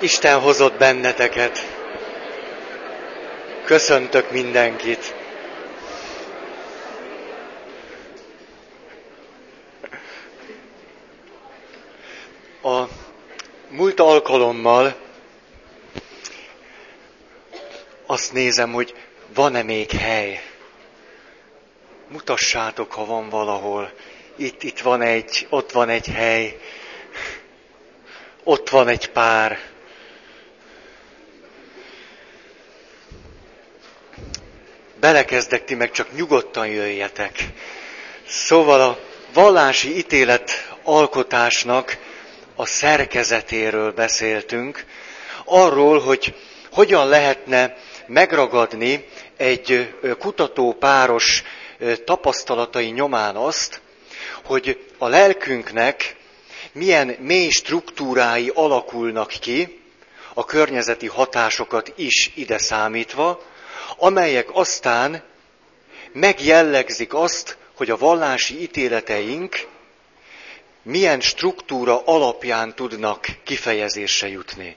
Isten hozott benneteket. Köszöntök mindenkit. A múlt alkalommal azt nézem, hogy van-e még hely. Mutassátok, ha van valahol. Itt, itt van egy, ott van egy hely. Ott van egy pár. Belekezdek, ti meg csak nyugodtan jöjjetek. Szóval a vallási ítélet alkotásnak a szerkezetéről beszéltünk, arról, hogy hogyan lehetne megragadni egy kutatópáros tapasztalatai nyomán azt, hogy a lelkünknek milyen mély struktúrái alakulnak ki, a környezeti hatásokat is ide számítva, amelyek aztán megjellegzik azt, hogy a vallási ítéleteink milyen struktúra alapján tudnak kifejezésre jutni.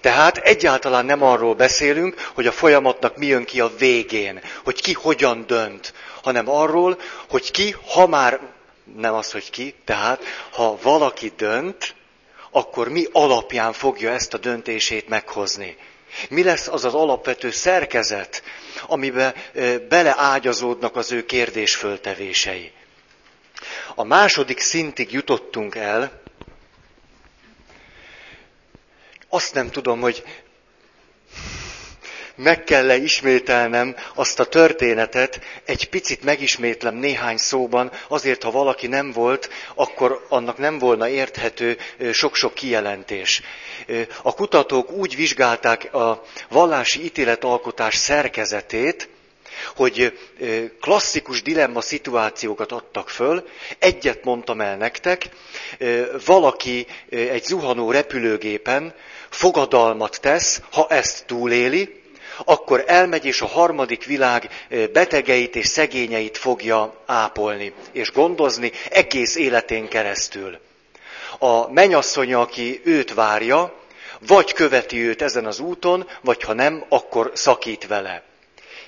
Tehát egyáltalán nem arról beszélünk, hogy a folyamatnak mi jön ki a végén, hogy ki hogyan dönt, hanem arról, hogy ki, ha már nem az, hogy ki, tehát ha valaki dönt, akkor mi alapján fogja ezt a döntését meghozni. Mi lesz az az alapvető szerkezet, amiben beleágyazódnak az ő kérdésföltevései. A második szintig jutottunk el, azt nem tudom, hogy meg kell ismételnem azt a történetet, egy picit megismétlem néhány szóban, azért, ha valaki nem volt, akkor annak nem volna érthető sok-sok kijelentés. A kutatók úgy vizsgálták a vallási ítéletalkotás szerkezetét, hogy klasszikus dilemma szituációkat adtak föl. Egyet mondtam el nektek, valaki egy zuhanó repülőgépen fogadalmat tesz, ha ezt túléli, akkor elmegy és a harmadik világ betegeit és szegényeit fogja ápolni és gondozni egész életén keresztül. A menyasszony, aki őt várja, vagy követi őt ezen az úton, vagy ha nem, akkor szakít vele.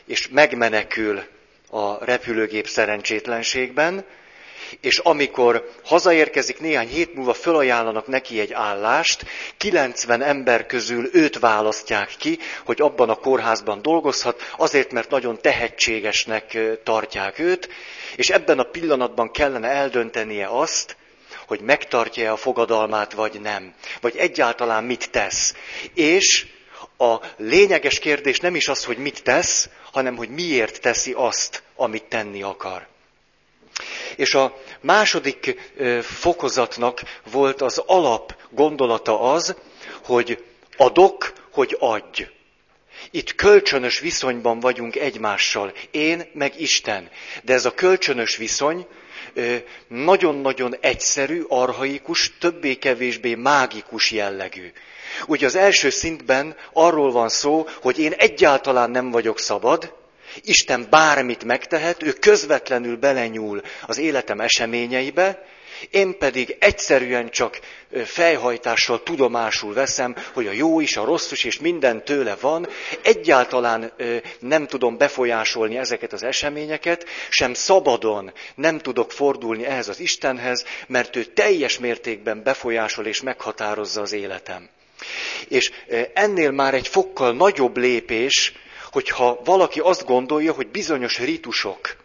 És megmenekül a repülőgép szerencsétlenségben, és amikor hazaérkezik, néhány hét múlva fölajánlanak neki egy állást, 90 ember közül őt választják ki, hogy abban a kórházban dolgozhat, azért, mert nagyon tehetségesnek tartják őt, és ebben a pillanatban kellene eldöntenie azt, hogy megtartja-e a fogadalmát, vagy nem. Vagy egyáltalán mit tesz. És a lényeges kérdés nem is az, hogy mit tesz, hanem hogy miért teszi azt, amit tenni akar. És a második fokozatnak volt az alap gondolata az, hogy adok, hogy adj. Itt kölcsönös viszonyban vagyunk egymással, én meg Isten. De ez a kölcsönös viszony nagyon-nagyon egyszerű, arhaikus, többé-kevésbé mágikus jellegű. Ugye az első szintben arról van szó, hogy én egyáltalán nem vagyok szabad, Isten bármit megtehet, ő közvetlenül belenyúl az életem eseményeibe, én pedig egyszerűen csak fejhajtással tudomásul veszem, hogy a jó is, a rossz is, és minden tőle van. Egyáltalán nem tudom befolyásolni ezeket az eseményeket, sem szabadon nem tudok fordulni ehhez az Istenhez, mert ő teljes mértékben befolyásol és meghatározza az életem. És ennél már egy fokkal nagyobb lépés, hogyha valaki azt gondolja, hogy bizonyos ritusok,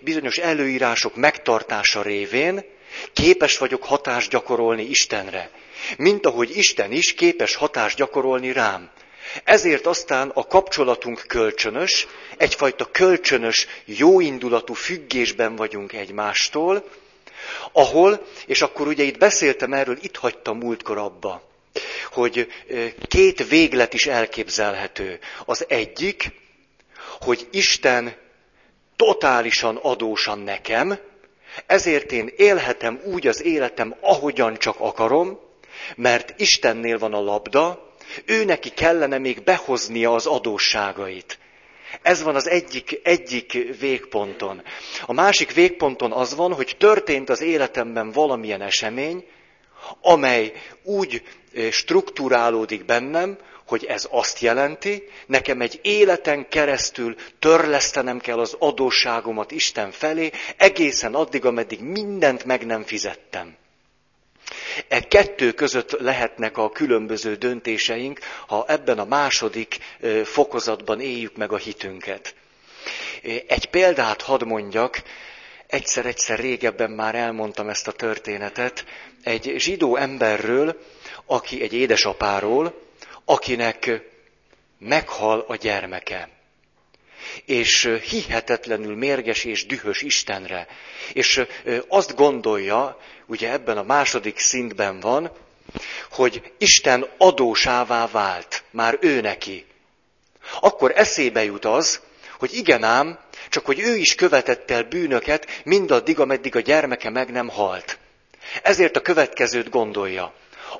bizonyos előírások megtartása révén képes vagyok hatást gyakorolni Istenre. Mint ahogy Isten is képes hatást gyakorolni rám. Ezért aztán a kapcsolatunk kölcsönös, egyfajta kölcsönös, jóindulatú függésben vagyunk egymástól, ahol, és akkor ugye itt beszéltem erről, itt hagytam múltkor abba, hogy két véglet is elképzelhető. Az egyik, hogy Isten totálisan adósan nekem, ezért én élhetem úgy az életem, ahogyan csak akarom, mert Istennél van a labda, ő neki kellene még behoznia az adósságait. Ez van az egyik, egyik végponton. A másik végponton az van, hogy történt az életemben valamilyen esemény, amely úgy strukturálódik bennem, hogy ez azt jelenti, nekem egy életen keresztül törlesztenem kell az adósságomat Isten felé, egészen addig, ameddig mindent meg nem fizettem. E kettő között lehetnek a különböző döntéseink, ha ebben a második fokozatban éljük meg a hitünket. Egy példát hadd mondjak, egyszer-egyszer régebben már elmondtam ezt a történetet, egy zsidó emberről, aki egy édesapáról, akinek meghal a gyermeke. És hihetetlenül mérges és dühös Istenre. És azt gondolja, ugye ebben a második szintben van, hogy Isten adósává vált, már ő neki. Akkor eszébe jut az, hogy igen ám, csak hogy ő is követett el bűnöket mindaddig, ameddig a gyermeke meg nem halt. Ezért a következőt gondolja.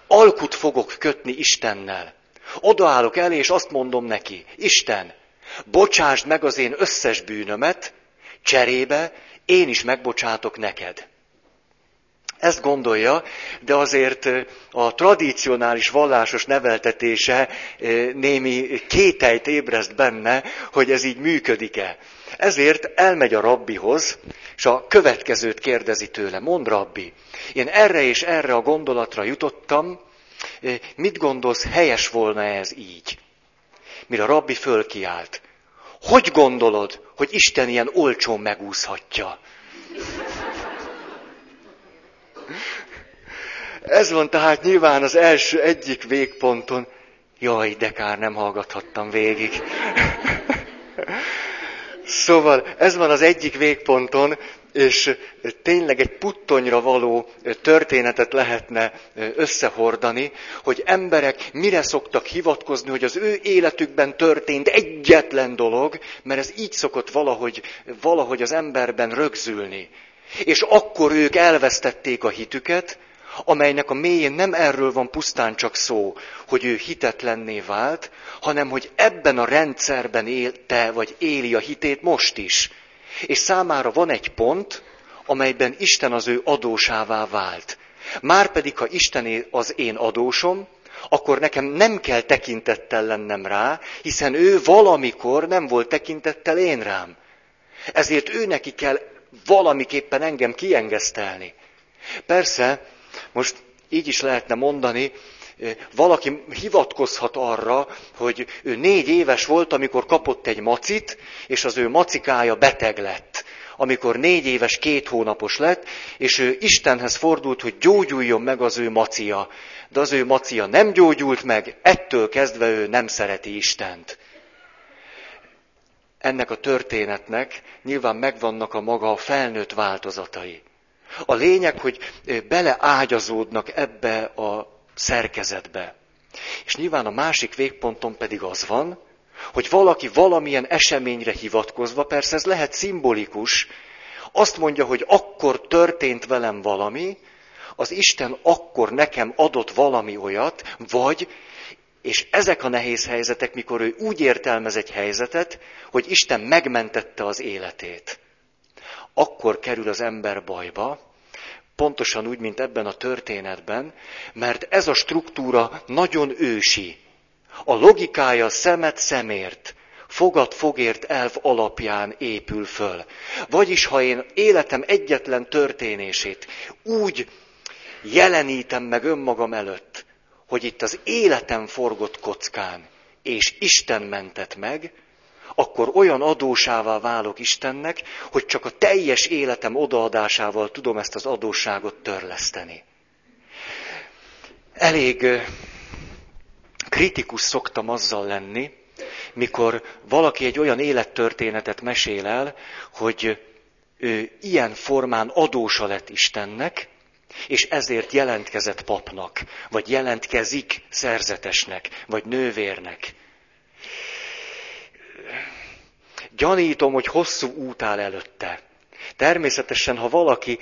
Alkut fogok kötni Istennel. Odaállok elé, és azt mondom neki, Isten, bocsásd meg az én összes bűnömet, cserébe én is megbocsátok neked. Ezt gondolja, de azért a tradicionális vallásos neveltetése némi kételyt ébreszt benne, hogy ez így működik-e. Ezért elmegy a rabbihoz, és a következőt kérdezi tőle. Mond rabbi, én erre és erre a gondolatra jutottam, mit gondolsz, helyes volna ez így? Mire a rabbi fölkiált. Hogy gondolod, hogy Isten ilyen olcsón megúszhatja? Ez van tehát nyilván az első egyik végponton. Jaj, de kár, nem hallgathattam végig. Szóval ez van az egyik végponton, és tényleg egy puttonyra való történetet lehetne összehordani, hogy emberek mire szoktak hivatkozni, hogy az ő életükben történt egyetlen dolog, mert ez így szokott valahogy, valahogy az emberben rögzülni. És akkor ők elvesztették a hitüket, amelynek a mélyén nem erről van pusztán csak szó, hogy ő hitetlenné vált, hanem hogy ebben a rendszerben élte, vagy éli a hitét most is. És számára van egy pont, amelyben Isten az ő adósává vált. Márpedig, ha Isten az én adósom, akkor nekem nem kell tekintettel lennem rá, hiszen ő valamikor nem volt tekintettel én rám. Ezért ő neki kell valamiképpen engem kiengesztelni. Persze, most így is lehetne mondani, valaki hivatkozhat arra, hogy ő négy éves volt, amikor kapott egy macit, és az ő macikája beteg lett. Amikor négy éves, két hónapos lett, és ő Istenhez fordult, hogy gyógyuljon meg az ő macia. De az ő macia nem gyógyult meg, ettől kezdve ő nem szereti Istent. Ennek a történetnek nyilván megvannak a maga a felnőtt változatai. A lényeg, hogy beleágyazódnak ebbe a szerkezetbe. És nyilván a másik végponton pedig az van, hogy valaki valamilyen eseményre hivatkozva, persze ez lehet szimbolikus, azt mondja, hogy akkor történt velem valami, az Isten akkor nekem adott valami olyat, vagy, és ezek a nehéz helyzetek, mikor ő úgy értelmez egy helyzetet, hogy Isten megmentette az életét. Akkor kerül az ember bajba, Pontosan úgy, mint ebben a történetben, mert ez a struktúra nagyon ősi. A logikája szemet szemért, fogad fogért elv alapján épül föl. Vagyis, ha én életem egyetlen történését úgy jelenítem meg önmagam előtt, hogy itt az életem forgott kockán, és Isten mentett meg, akkor olyan adósává válok Istennek, hogy csak a teljes életem odaadásával tudom ezt az adósságot törleszteni. Elég kritikus szoktam azzal lenni, mikor valaki egy olyan élettörténetet mesél el, hogy ő ilyen formán adósa lett Istennek, és ezért jelentkezett papnak, vagy jelentkezik szerzetesnek, vagy nővérnek. Gyanítom, hogy hosszú út áll előtte. Természetesen, ha valaki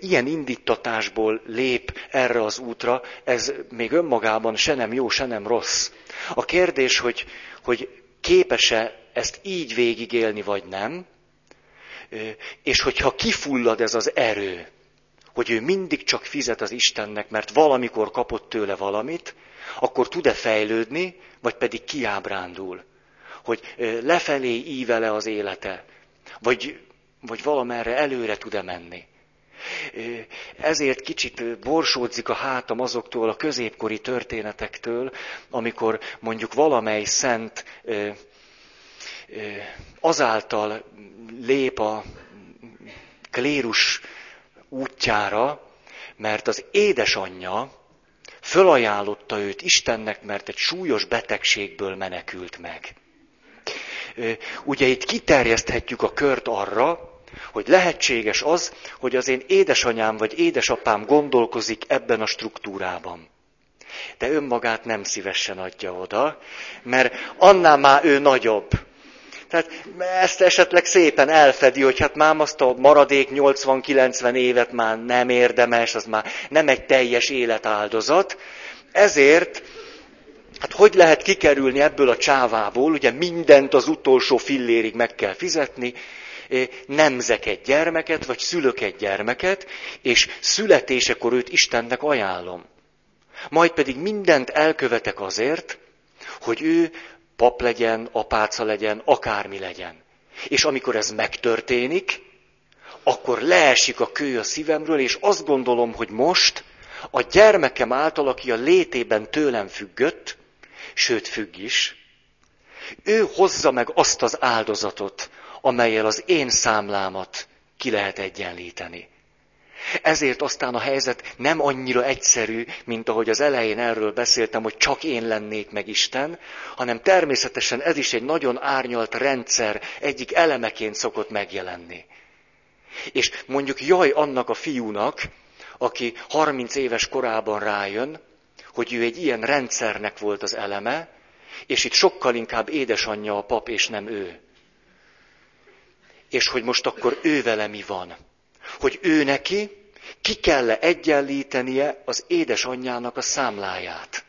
ilyen indítatásból lép erre az útra, ez még önmagában se nem jó, se nem rossz. A kérdés, hogy, hogy képes-e ezt így végigélni, vagy nem, és hogyha kifullad ez az erő, hogy ő mindig csak fizet az Istennek, mert valamikor kapott tőle valamit, akkor tud-e fejlődni, vagy pedig kiábrándul. Hogy lefelé ívele az élete, vagy, vagy valamerre előre tud-e menni. Ezért kicsit borsódzik a hátam azoktól a középkori történetektől, amikor mondjuk valamely szent azáltal lép a klérus útjára, mert az édesanyja fölajánlotta őt Istennek, mert egy súlyos betegségből menekült meg. Ugye itt kiterjeszthetjük a kört arra, hogy lehetséges az, hogy az én édesanyám vagy édesapám gondolkozik ebben a struktúrában. De önmagát nem szívesen adja oda, mert annál már ő nagyobb. Tehát ezt esetleg szépen elfedi, hogy hát már azt a maradék 80-90 évet már nem érdemes, az már nem egy teljes életáldozat. Ezért, hát hogy lehet kikerülni ebből a csávából, ugye mindent az utolsó fillérig meg kell fizetni, nemzek egy gyermeket, vagy szülök egy gyermeket, és születésekor őt Istennek ajánlom. Majd pedig mindent elkövetek azért, hogy ő pap legyen, apáca legyen, akármi legyen. És amikor ez megtörténik, akkor leesik a kő a szívemről, és azt gondolom, hogy most a gyermekem által, aki a létében tőlem függött, sőt függ is, ő hozza meg azt az áldozatot, amelyel az én számlámat ki lehet egyenlíteni. Ezért aztán a helyzet nem annyira egyszerű, mint ahogy az elején erről beszéltem, hogy csak én lennék meg Isten, hanem természetesen ez is egy nagyon árnyalt rendszer egyik elemeként szokott megjelenni. És mondjuk jaj annak a fiúnak, aki 30 éves korában rájön, hogy ő egy ilyen rendszernek volt az eleme, és itt sokkal inkább édesanyja a pap, és nem ő és hogy most akkor ő vele mi van. Hogy ő neki ki kell egyenlítenie az édesanyjának a számláját.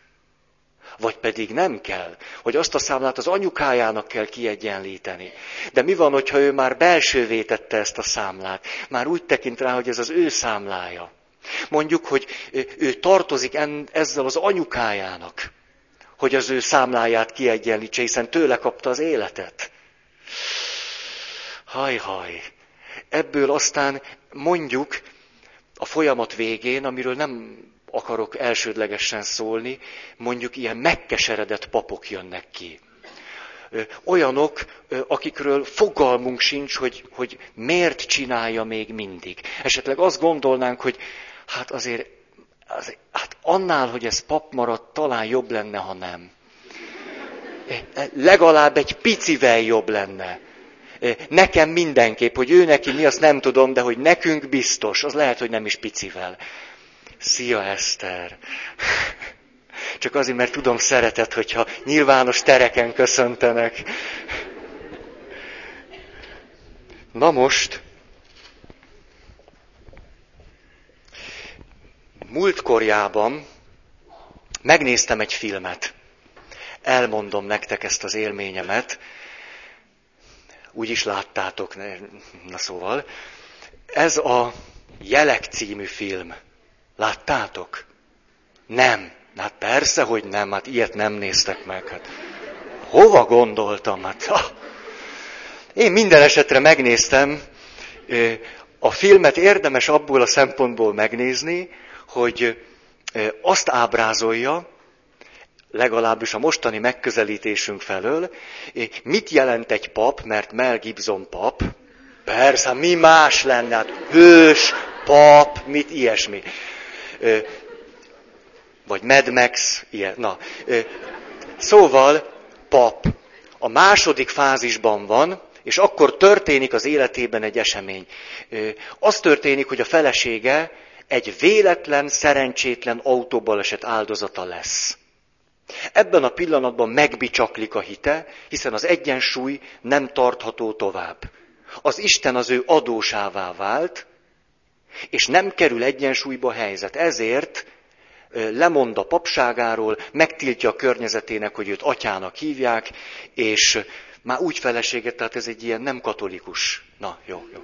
Vagy pedig nem kell, hogy azt a számlát az anyukájának kell kiegyenlíteni. De mi van, hogyha ő már belsővé tette ezt a számlát? Már úgy tekint rá, hogy ez az ő számlája. Mondjuk, hogy ő tartozik ezzel az anyukájának, hogy az ő számláját kiegyenlítse, hiszen tőle kapta az életet. Haj-haj. Ebből aztán mondjuk a folyamat végén, amiről nem akarok elsődlegesen szólni, mondjuk ilyen megkeseredett papok jönnek ki. Olyanok, akikről fogalmunk sincs, hogy, hogy miért csinálja még mindig. Esetleg azt gondolnánk, hogy hát azért, azért hát annál, hogy ez pap maradt, talán jobb lenne, ha nem. Legalább egy picivel jobb lenne. Nekem mindenképp, hogy ő neki mi, azt nem tudom, de hogy nekünk biztos, az lehet, hogy nem is picivel. Szia, Eszter! Csak azért, mert tudom szeretet, hogyha nyilvános tereken köszöntenek. Na most, múltkorjában megnéztem egy filmet. Elmondom nektek ezt az élményemet, úgy is láttátok, na szóval. Ez a Jelek című film. Láttátok? Nem. Hát persze, hogy nem, hát ilyet nem néztek meg. Hát, hova gondoltam? Hát, ha. Én minden esetre megnéztem. A filmet érdemes abból a szempontból megnézni, hogy azt ábrázolja, legalábbis a mostani megközelítésünk felől, mit jelent egy pap, mert Mel Gibson pap, persze, mi más lenne, hát hős, pap, mit ilyesmi. Vagy Mad Max, ilyen, na. Szóval pap. A második fázisban van, és akkor történik az életében egy esemény. Az történik, hogy a felesége egy véletlen, szerencsétlen autóbaleset áldozata lesz. Ebben a pillanatban megbicsaklik a hite, hiszen az egyensúly nem tartható tovább. Az Isten az ő adósává vált, és nem kerül egyensúlyba a helyzet. Ezért lemond a papságáról, megtiltja a környezetének, hogy őt atyának hívják, és már úgy feleséget, tehát ez egy ilyen nem katolikus. Na, jó, jó.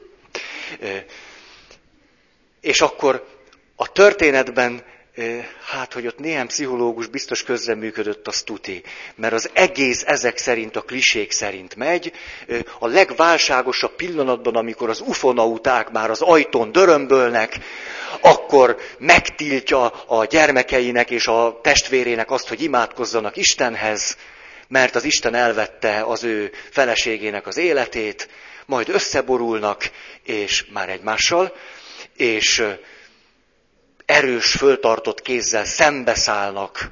És akkor a történetben hát, hogy ott néhány pszichológus biztos közreműködött, az tuti. Mert az egész ezek szerint, a klisék szerint megy. A legválságosabb pillanatban, amikor az ufonauták már az ajtón dörömbölnek, akkor megtiltja a gyermekeinek és a testvérének azt, hogy imádkozzanak Istenhez, mert az Isten elvette az ő feleségének az életét, majd összeborulnak, és már egymással, és erős, föltartott kézzel szembeszállnak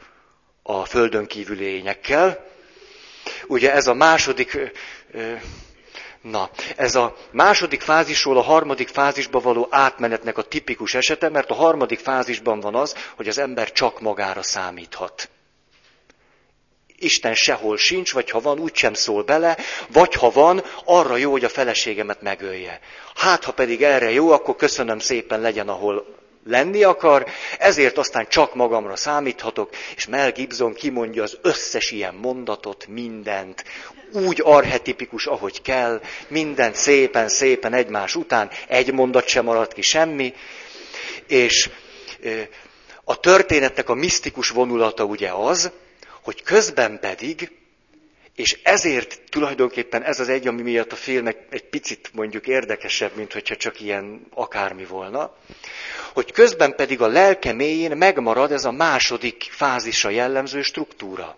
a földön kívüli lényekkel. Ugye ez a második, na, ez a második fázisról a harmadik fázisba való átmenetnek a tipikus esete, mert a harmadik fázisban van az, hogy az ember csak magára számíthat. Isten sehol sincs, vagy ha van, úgysem szól bele, vagy ha van, arra jó, hogy a feleségemet megölje. Hát, ha pedig erre jó, akkor köszönöm szépen legyen, ahol lenni akar, ezért aztán csak magamra számíthatok, és Mel Gibson kimondja az összes ilyen mondatot, mindent, úgy arhetipikus, ahogy kell, mindent szépen-szépen egymás után, egy mondat sem maradt ki semmi, és a történetnek a misztikus vonulata ugye az, hogy közben pedig, és ezért tulajdonképpen ez az egy, ami miatt a film egy, picit mondjuk érdekesebb, mint hogyha csak ilyen akármi volna, hogy közben pedig a lelke mélyén megmarad ez a második fázisra jellemző struktúra.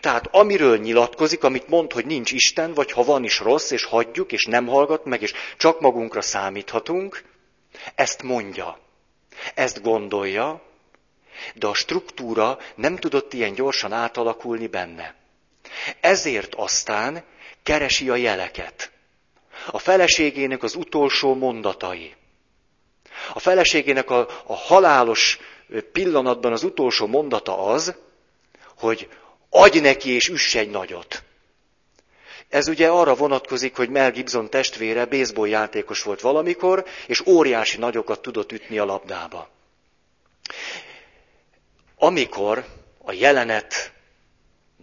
Tehát amiről nyilatkozik, amit mond, hogy nincs Isten, vagy ha van is rossz, és hagyjuk, és nem hallgat meg, és csak magunkra számíthatunk, ezt mondja, ezt gondolja, de a struktúra nem tudott ilyen gyorsan átalakulni benne. Ezért aztán keresi a jeleket. A feleségének az utolsó mondatai. A feleségének a, a halálos pillanatban az utolsó mondata az, hogy adj neki és üss egy nagyot. Ez ugye arra vonatkozik, hogy Mel Gibson testvére baseball játékos volt valamikor, és óriási nagyokat tudott ütni a labdába. Amikor a jelenet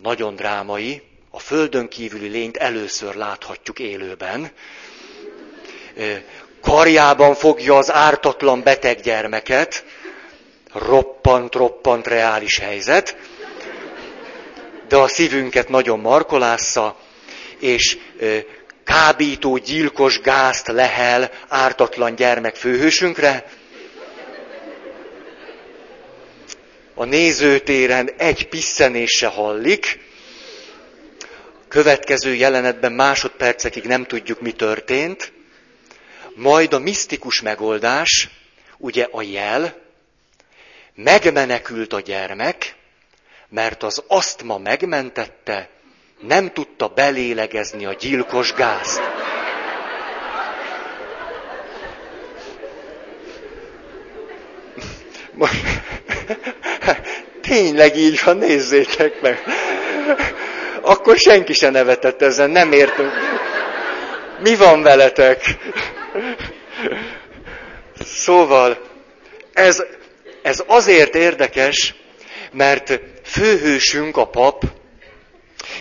nagyon drámai, a földön kívüli lényt először láthatjuk élőben, karjában fogja az ártatlan beteg gyermeket, roppant, roppant reális helyzet, de a szívünket nagyon markolásza, és kábító, gyilkos gázt lehel ártatlan gyermek főhősünkre. A nézőtéren egy pisszenés hallik, következő jelenetben másodpercekig nem tudjuk, mi történt, majd a misztikus megoldás, ugye a jel, megmenekült a gyermek, mert az asztma megmentette, nem tudta belélegezni a gyilkos gázt. Tényleg így van, nézzétek meg. Akkor senki se nevetett ezen, nem értünk. Mi van veletek? Szóval ez, ez azért érdekes, mert főhősünk, a pap,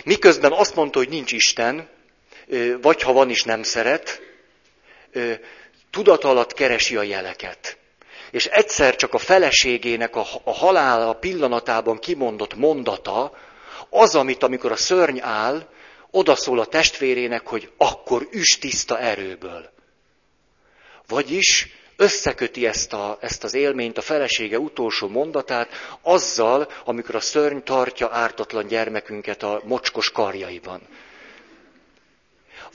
miközben azt mondta, hogy nincs Isten, vagy ha van is nem szeret, tudat alatt keresi a jeleket. És egyszer csak a feleségének a, a halála pillanatában kimondott mondata, az, amit amikor a szörny áll, odaszól a testvérének, hogy akkor üs tiszta erőből. Vagyis összeköti ezt, a, ezt az élményt, a felesége utolsó mondatát azzal, amikor a szörny tartja ártatlan gyermekünket a mocskos karjaiban.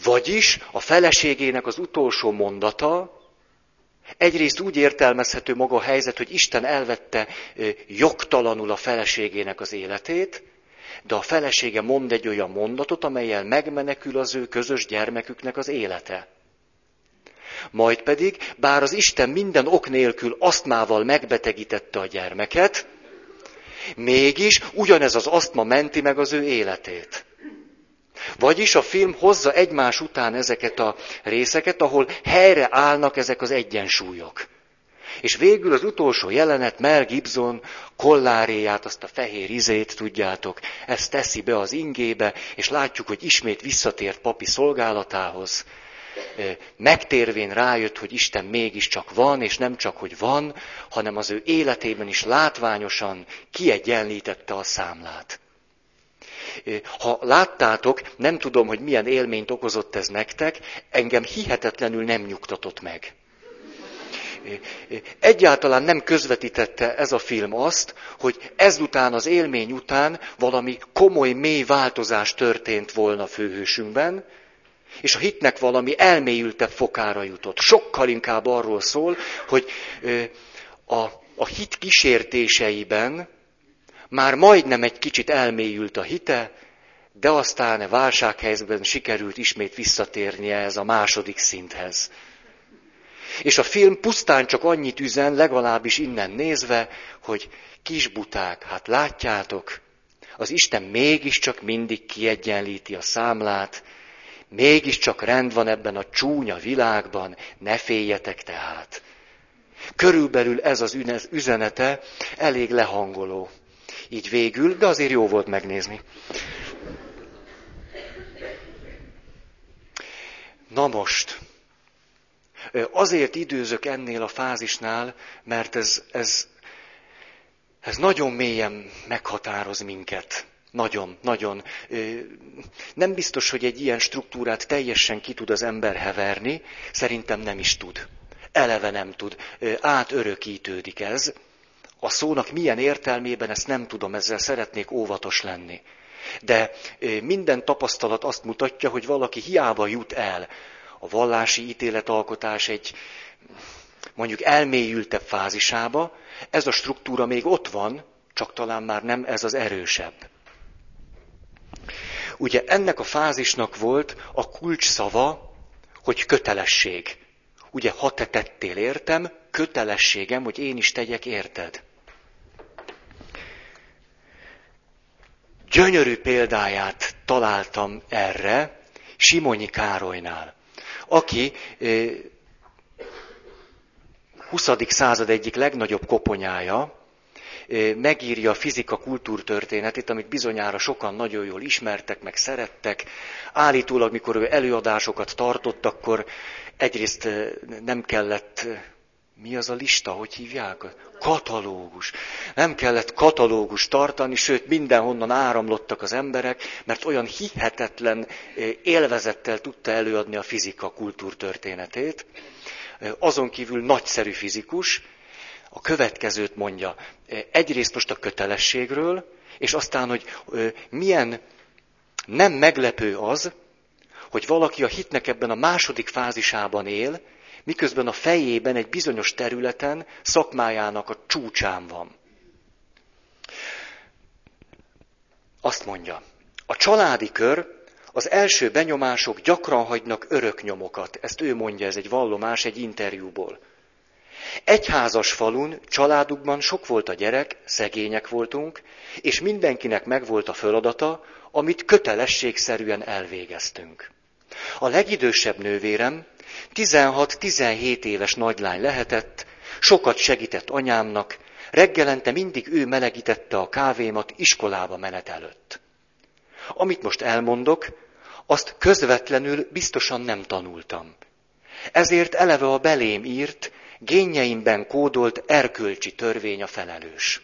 Vagyis a feleségének az utolsó mondata egyrészt úgy értelmezhető maga a helyzet, hogy Isten elvette jogtalanul a feleségének az életét, de a felesége mond egy olyan mondatot, amelyel megmenekül az ő közös gyermeküknek az élete. Majd pedig, bár az Isten minden ok nélkül asztmával megbetegítette a gyermeket, mégis ugyanez az asztma menti meg az ő életét. Vagyis a film hozza egymás után ezeket a részeket, ahol helyre állnak ezek az egyensúlyok. És végül az utolsó jelenet, Mel Gibson kolláréját, azt a fehér izét, tudjátok, ezt teszi be az ingébe, és látjuk, hogy ismét visszatért papi szolgálatához, megtérvén rájött, hogy Isten mégiscsak van, és nem csak, hogy van, hanem az ő életében is látványosan kiegyenlítette a számlát. Ha láttátok, nem tudom, hogy milyen élményt okozott ez nektek, engem hihetetlenül nem nyugtatott meg. Egyáltalán nem közvetítette ez a film azt, hogy ezután az élmény után valami komoly, mély változás történt volna főhősünkben, és a hitnek valami elmélyültebb fokára jutott. Sokkal inkább arról szól, hogy a, a hit kísértéseiben már majdnem egy kicsit elmélyült a hite, de aztán válsághelyzetben sikerült ismét visszatérnie ez a második szinthez. És a film pusztán csak annyit üzen, legalábbis innen nézve, hogy kisbuták, hát látjátok, az Isten mégiscsak mindig kiegyenlíti a számlát, mégiscsak rend van ebben a csúnya világban, ne féljetek tehát. Körülbelül ez az üzenete elég lehangoló. Így végül, de azért jó volt megnézni. Na most, azért időzök ennél a fázisnál, mert ez, ez, ez nagyon mélyen meghatároz minket. Nagyon, nagyon. Nem biztos, hogy egy ilyen struktúrát teljesen ki tud az ember heverni, szerintem nem is tud. Eleve nem tud. Átörökítődik ez. A szónak milyen értelmében, ezt nem tudom, ezzel szeretnék óvatos lenni. De minden tapasztalat azt mutatja, hogy valaki hiába jut el a vallási ítéletalkotás egy mondjuk elmélyültebb fázisába, ez a struktúra még ott van, csak talán már nem ez az erősebb. Ugye ennek a fázisnak volt a kulcs szava, hogy kötelesség. Ugye, ha te tettél értem, kötelességem, hogy én is tegyek érted. Gyönyörű példáját találtam erre Simonyi Károlynál, aki 20. század egyik legnagyobb koponyája, megírja a fizika kultúrtörténetét, amit bizonyára sokan nagyon jól ismertek, meg szerettek. Állítólag, mikor ő előadásokat tartott, akkor egyrészt nem kellett, mi az a lista, hogy hívják? Katalógus. Nem kellett katalógus tartani, sőt mindenhonnan áramlottak az emberek, mert olyan hihetetlen élvezettel tudta előadni a fizika kultúrtörténetét. Azon kívül nagyszerű fizikus, a következőt mondja. Egyrészt most a kötelességről, és aztán, hogy milyen nem meglepő az, hogy valaki a hitnek ebben a második fázisában él, miközben a fejében egy bizonyos területen szakmájának a csúcsán van. Azt mondja, a családi kör az első benyomások gyakran hagynak örök nyomokat. Ezt ő mondja, ez egy vallomás egy interjúból. Egyházas falun, családukban sok volt a gyerek, szegények voltunk, és mindenkinek megvolt a feladata, amit kötelességszerűen elvégeztünk. A legidősebb nővérem 16-17 éves nagylány lehetett, sokat segített anyámnak, reggelente mindig ő melegítette a kávémat iskolába menet előtt. Amit most elmondok, azt közvetlenül biztosan nem tanultam. Ezért eleve a belém írt, génjeimben kódolt erkölcsi törvény a felelős.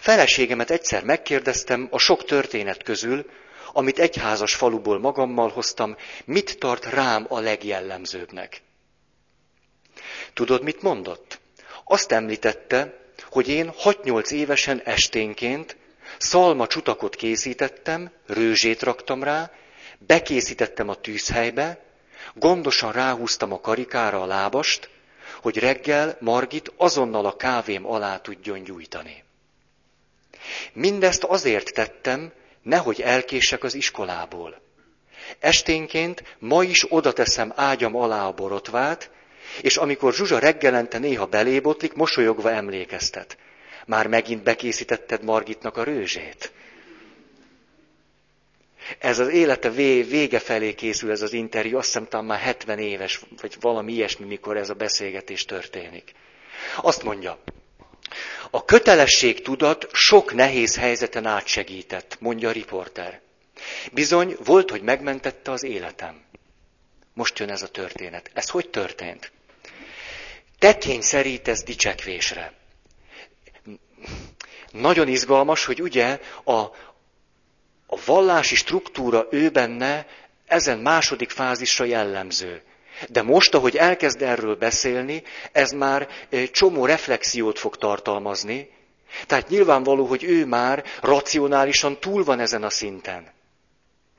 Feleségemet egyszer megkérdeztem a sok történet közül, amit egyházas faluból magammal hoztam, mit tart rám a legjellemzőbbnek. Tudod, mit mondott? Azt említette, hogy én 6-8 évesen esténként szalma csutakot készítettem, rőzsét raktam rá, bekészítettem a tűzhelybe, gondosan ráhúztam a karikára a lábast, hogy reggel Margit azonnal a kávém alá tudjon gyújtani. Mindezt azért tettem, nehogy elkések az iskolából. Esténként ma is oda teszem ágyam alá a borotvát, és amikor Zsuzsa reggelente néha belébotlik, mosolyogva emlékeztet. Már megint bekészítetted Margitnak a rőzsét. Ez az élete vége felé készül ez az interjú, azt hiszem talán már 70 éves, vagy valami ilyesmi, mikor ez a beszélgetés történik. Azt mondja, a kötelesség tudat sok nehéz helyzeten átsegített, mondja a riporter. Bizony, volt, hogy megmentette az életem. Most jön ez a történet. Ez hogy történt? Te kényszerítesz dicsekvésre. Nagyon izgalmas, hogy ugye a, a vallási struktúra ő benne ezen második fázisra jellemző. De most, ahogy elkezd erről beszélni, ez már csomó reflexiót fog tartalmazni. Tehát nyilvánvaló, hogy ő már racionálisan túl van ezen a szinten.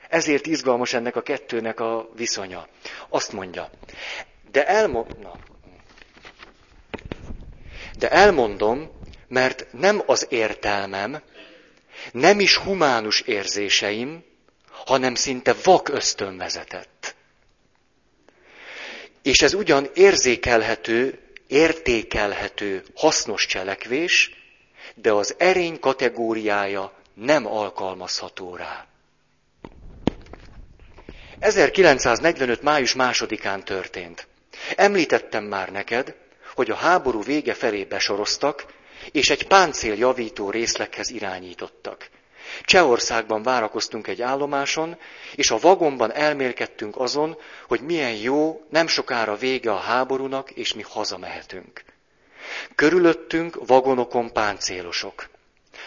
Ezért izgalmas ennek a kettőnek a viszonya. Azt mondja, de, elmo- Na. de elmondom, mert nem az értelmem, nem is humánus érzéseim, hanem szinte vak ösztön vezetett. És ez ugyan érzékelhető, értékelhető, hasznos cselekvés, de az erény kategóriája nem alkalmazható rá. 1945. május másodikán történt. Említettem már neked, hogy a háború vége felé besoroztak, és egy páncél javító részleghez irányítottak. Csehországban várakoztunk egy állomáson, és a vagonban elmélkedtünk azon, hogy milyen jó, nem sokára vége a háborúnak, és mi hazamehetünk. Körülöttünk vagonokon páncélosok.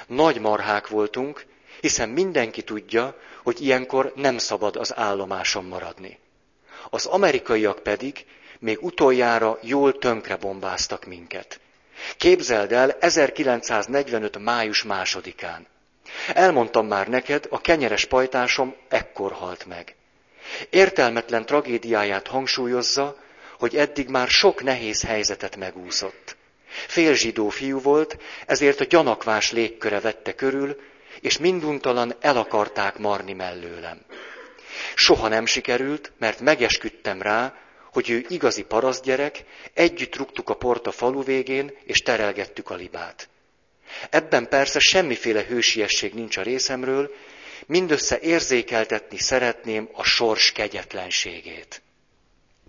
Nagy marhák voltunk, hiszen mindenki tudja, hogy ilyenkor nem szabad az állomáson maradni. Az amerikaiak pedig még utoljára jól tönkre bombáztak minket. Képzeld el 1945. május másodikán. Elmondtam már neked, a kenyeres pajtásom ekkor halt meg. Értelmetlen tragédiáját hangsúlyozza, hogy eddig már sok nehéz helyzetet megúszott. Fél zsidó fiú volt, ezért a gyanakvás légköre vette körül, és minduntalan el akarták marni mellőlem. Soha nem sikerült, mert megesküdtem rá, hogy ő igazi parasztgyerek, együtt rúgtuk a port a falu végén, és terelgettük a libát. Ebben persze semmiféle hősiesség nincs a részemről, mindössze érzékeltetni szeretném a sors kegyetlenségét.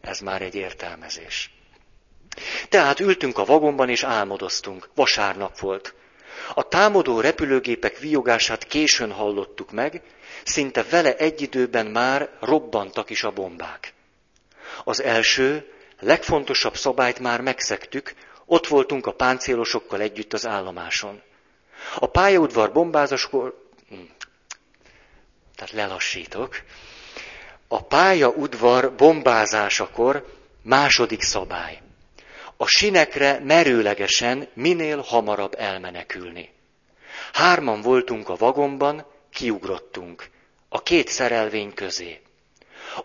Ez már egy értelmezés. Tehát ültünk a vagonban és álmodoztunk. Vasárnap volt. A támadó repülőgépek viogását későn hallottuk meg, szinte vele egy időben már robbantak is a bombák. Az első, legfontosabb szabályt már megszegtük, ott voltunk a páncélosokkal együtt az állomáson. A pályaudvar bombázáskor, hm, tehát lelassítok, a pályaudvar bombázásakor második szabály. A sinekre merőlegesen minél hamarabb elmenekülni. Hárman voltunk a vagonban, kiugrottunk. A két szerelvény közé.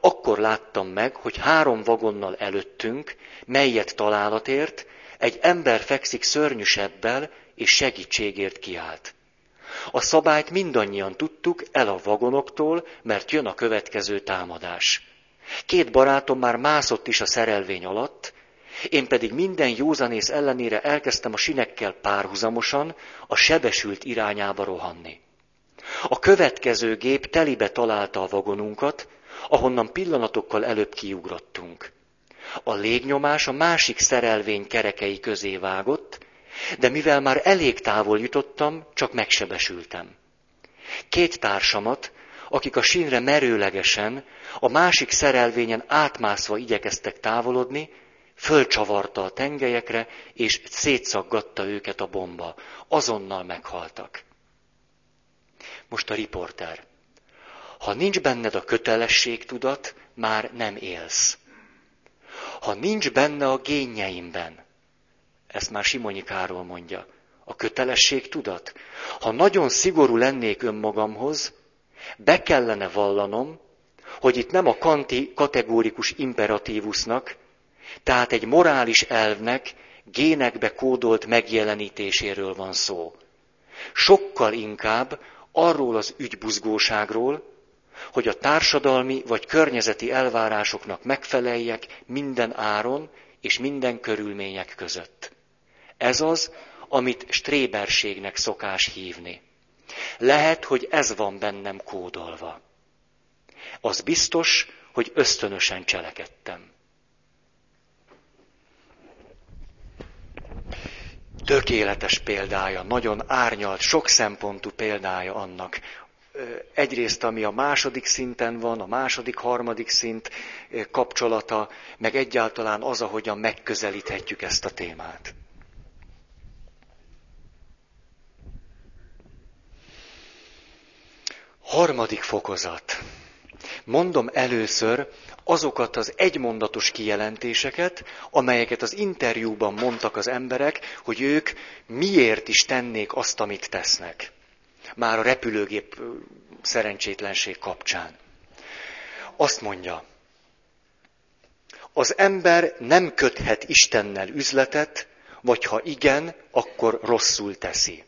Akkor láttam meg, hogy három vagonnal előttünk, melyet találatért, egy ember fekszik szörnyűsebbel, és segítségért kiált. A szabályt mindannyian tudtuk el a vagonoktól, mert jön a következő támadás. Két barátom már mászott is a szerelvény alatt, én pedig minden józanész ellenére elkezdtem a sinekkel párhuzamosan a sebesült irányába rohanni. A következő gép telibe találta a vagonunkat, ahonnan pillanatokkal előbb kiugrottunk. A légnyomás a másik szerelvény kerekei közé vágott, de mivel már elég távol jutottam, csak megsebesültem. Két társamat, akik a sínre merőlegesen, a másik szerelvényen átmászva igyekeztek távolodni, fölcsavarta a tengelyekre, és szétszaggatta őket a bomba. Azonnal meghaltak. Most a riporter. Ha nincs benned a kötelességtudat, már nem élsz. Ha nincs benne a génjeimben, ezt már Simonyi mondja, a kötelességtudat, ha nagyon szigorú lennék önmagamhoz, be kellene vallanom, hogy itt nem a kanti kategórikus imperatívusnak, tehát egy morális elvnek génekbe kódolt megjelenítéséről van szó. Sokkal inkább arról az ügybuzgóságról, hogy a társadalmi vagy környezeti elvárásoknak megfeleljek minden áron és minden körülmények között. Ez az, amit stréberségnek szokás hívni. Lehet, hogy ez van bennem kódolva. Az biztos, hogy ösztönösen cselekedtem. Tökéletes példája, nagyon árnyalt, sok szempontú példája annak, egyrészt ami a második szinten van, a második, harmadik szint kapcsolata, meg egyáltalán az, ahogyan megközelíthetjük ezt a témát. Harmadik fokozat. Mondom először azokat az egymondatos kijelentéseket, amelyeket az interjúban mondtak az emberek, hogy ők miért is tennék azt, amit tesznek. Már a repülőgép szerencsétlenség kapcsán. Azt mondja, az ember nem köthet Istennel üzletet, vagy ha igen, akkor rosszul teszi.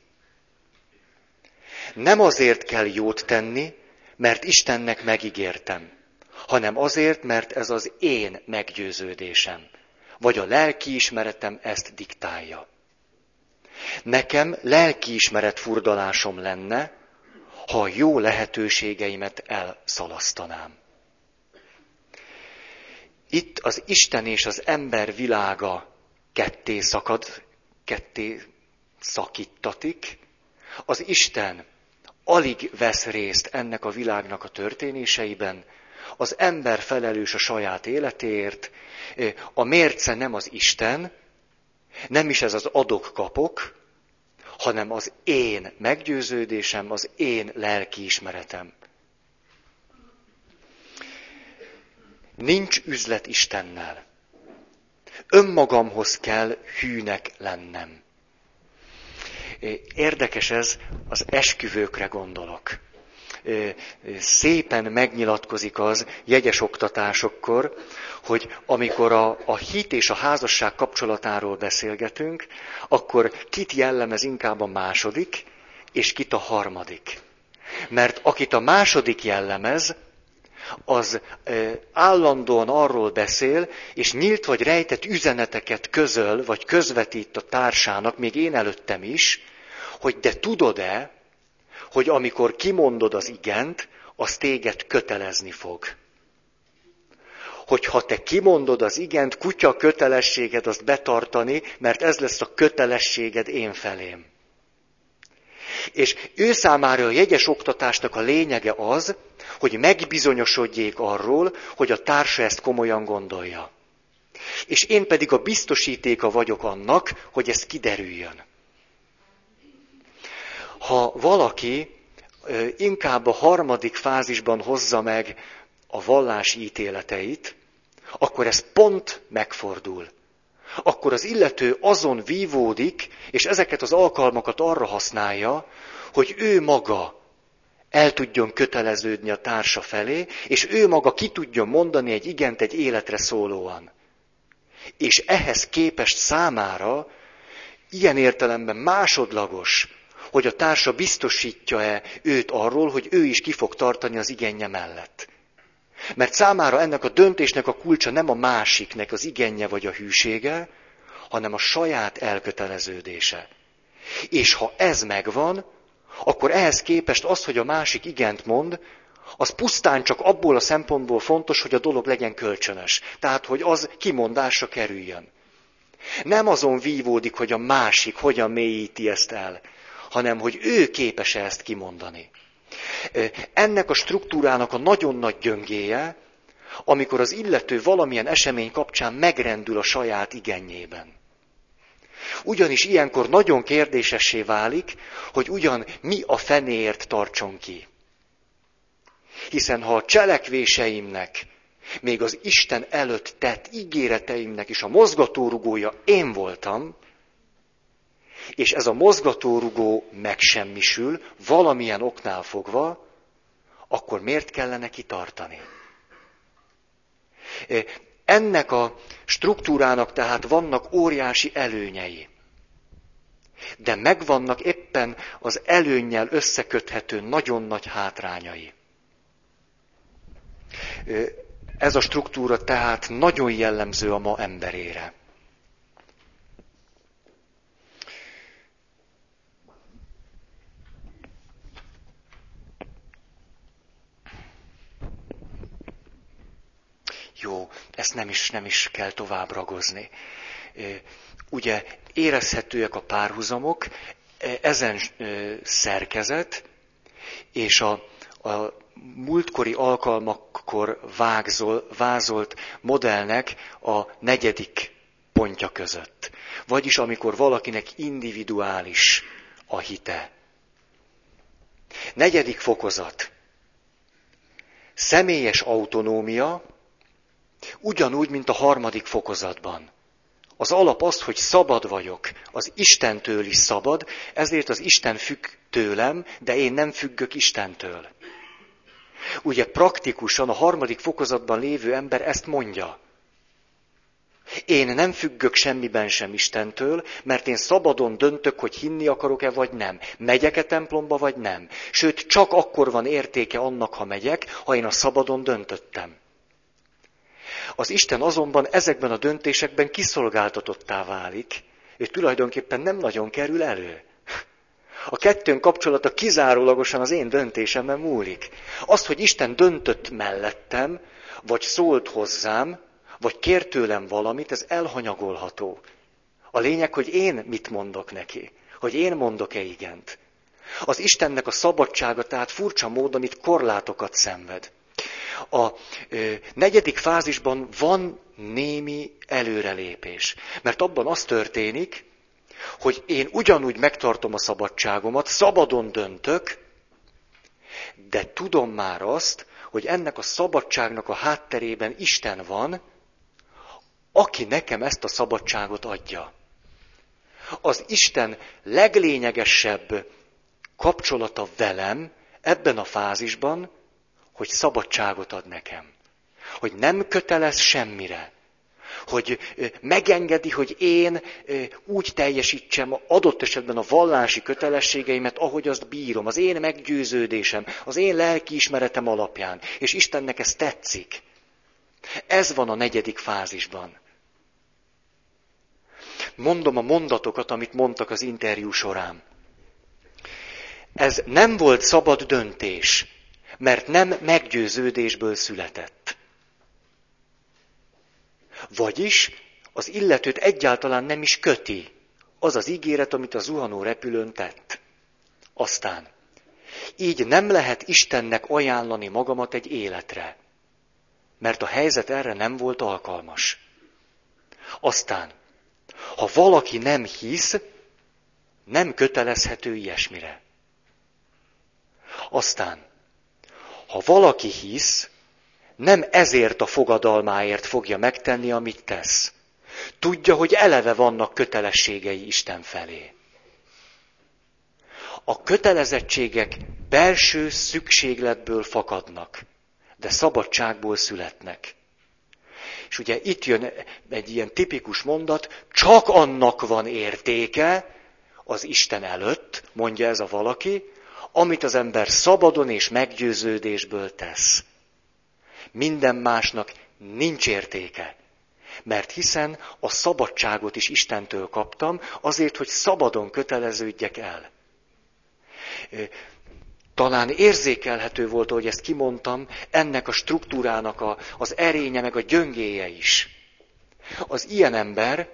Nem azért kell jót tenni, mert Istennek megígértem, hanem azért, mert ez az én meggyőződésem, vagy a lelkiismeretem ezt diktálja. Nekem lelkiismeret furdalásom lenne, ha a jó lehetőségeimet elszalasztanám. Itt az Isten és az ember világa ketté szakad, ketté szakítatik. Az Isten alig vesz részt ennek a világnak a történéseiben, az ember felelős a saját életéért, a mérce nem az Isten, nem is ez az adok-kapok, hanem az én meggyőződésem, az én lelkiismeretem. Nincs üzlet Istennel. Önmagamhoz kell hűnek lennem. Érdekes ez, az esküvőkre gondolok. Szépen megnyilatkozik az jegyes oktatásokkor, hogy amikor a, a hit és a házasság kapcsolatáról beszélgetünk, akkor kit jellemez inkább a második, és kit a harmadik. Mert akit a második jellemez, az állandóan arról beszél, és nyílt vagy rejtett üzeneteket közöl, vagy közvetít a társának, még én előttem is, hogy de tudod-e, hogy amikor kimondod az igent, az téged kötelezni fog. Hogy ha te kimondod az igent, kutya kötelességed azt betartani, mert ez lesz a kötelességed én felém. És ő számára a jegyes oktatásnak a lényege az, hogy megbizonyosodjék arról, hogy a társa ezt komolyan gondolja. És én pedig a biztosítéka vagyok annak, hogy ez kiderüljön. Ha valaki inkább a harmadik fázisban hozza meg a vallási ítéleteit, akkor ez pont megfordul. Akkor az illető azon vívódik, és ezeket az alkalmakat arra használja, hogy ő maga el tudjon köteleződni a társa felé, és ő maga ki tudjon mondani egy igent egy életre szólóan. És ehhez képest számára ilyen értelemben másodlagos, hogy a társa biztosítja-e őt arról, hogy ő is ki fog tartani az igenje mellett. Mert számára ennek a döntésnek a kulcsa nem a másiknek az igenje vagy a hűsége, hanem a saját elköteleződése. És ha ez megvan, akkor ehhez képest az, hogy a másik igent mond, az pusztán csak abból a szempontból fontos, hogy a dolog legyen kölcsönös. Tehát, hogy az kimondásra kerüljön. Nem azon vívódik, hogy a másik hogyan mélyíti ezt el, hanem hogy ő képes ezt kimondani. Ennek a struktúrának a nagyon nagy gyöngéje, amikor az illető valamilyen esemény kapcsán megrendül a saját igenjében. Ugyanis ilyenkor nagyon kérdésessé válik, hogy ugyan mi a fenéért tartson ki. Hiszen ha a cselekvéseimnek, még az Isten előtt tett ígéreteimnek is a mozgatórugója én voltam, és ez a mozgatórugó megsemmisül, valamilyen oknál fogva, akkor miért kellene kitartani? Ennek a struktúrának tehát vannak óriási előnyei. De megvannak éppen az előnnyel összeköthető nagyon nagy hátrányai. Ez a struktúra tehát nagyon jellemző a ma emberére. Jó, ezt nem is, nem is kell tovább ragozni. Ugye érezhetőek a párhuzamok, ezen szerkezet, és a, a múltkori alkalmakkor vágzol, vázolt modellnek a negyedik pontja között. Vagyis amikor valakinek individuális a hite. Negyedik fokozat. Személyes autonómia, ugyanúgy, mint a harmadik fokozatban. Az alap az, hogy szabad vagyok, az Istentől is szabad, ezért az Isten függ tőlem, de én nem függök Istentől. Ugye praktikusan a harmadik fokozatban lévő ember ezt mondja. Én nem függök semmiben sem Istentől, mert én szabadon döntök, hogy hinni akarok-e vagy nem. Megyek-e templomba vagy nem. Sőt, csak akkor van értéke annak, ha megyek, ha én a szabadon döntöttem. Az Isten azonban ezekben a döntésekben kiszolgáltatottá válik, és tulajdonképpen nem nagyon kerül elő. A kettőn kapcsolata kizárólagosan az én döntésemben múlik. Azt, hogy Isten döntött mellettem, vagy szólt hozzám, vagy kér tőlem valamit, ez elhanyagolható. A lényeg, hogy én mit mondok neki, hogy én mondok-e igent. Az Istennek a szabadsága tehát furcsa módon itt korlátokat szenved. A negyedik fázisban van némi előrelépés, mert abban az történik, hogy én ugyanúgy megtartom a szabadságomat, szabadon döntök, de tudom már azt, hogy ennek a szabadságnak a hátterében Isten van, aki nekem ezt a szabadságot adja. Az Isten leglényegesebb kapcsolata velem ebben a fázisban, hogy szabadságot ad nekem. Hogy nem kötelez semmire. Hogy megengedi, hogy én úgy teljesítsem adott esetben a vallási kötelességeimet, ahogy azt bírom, az én meggyőződésem, az én lelkiismeretem alapján. És Istennek ez tetszik. Ez van a negyedik fázisban. Mondom a mondatokat, amit mondtak az interjú során. Ez nem volt szabad döntés, mert nem meggyőződésből született. Vagyis az illetőt egyáltalán nem is köti az az ígéret, amit a zuhanó repülőn tett. Aztán, így nem lehet Istennek ajánlani magamat egy életre, mert a helyzet erre nem volt alkalmas. Aztán, ha valaki nem hisz, nem kötelezhető ilyesmire. Aztán, ha valaki hisz, nem ezért a fogadalmáért fogja megtenni, amit tesz. Tudja, hogy eleve vannak kötelességei Isten felé. A kötelezettségek belső szükségletből fakadnak, de szabadságból születnek. És ugye itt jön egy ilyen tipikus mondat, csak annak van értéke az Isten előtt, mondja ez a valaki, amit az ember szabadon és meggyőződésből tesz. Minden másnak nincs értéke. Mert hiszen a szabadságot is Istentől kaptam, azért, hogy szabadon köteleződjek el. Talán érzékelhető volt, hogy ezt kimondtam, ennek a struktúrának a, az erénye, meg a gyöngéje is. Az ilyen ember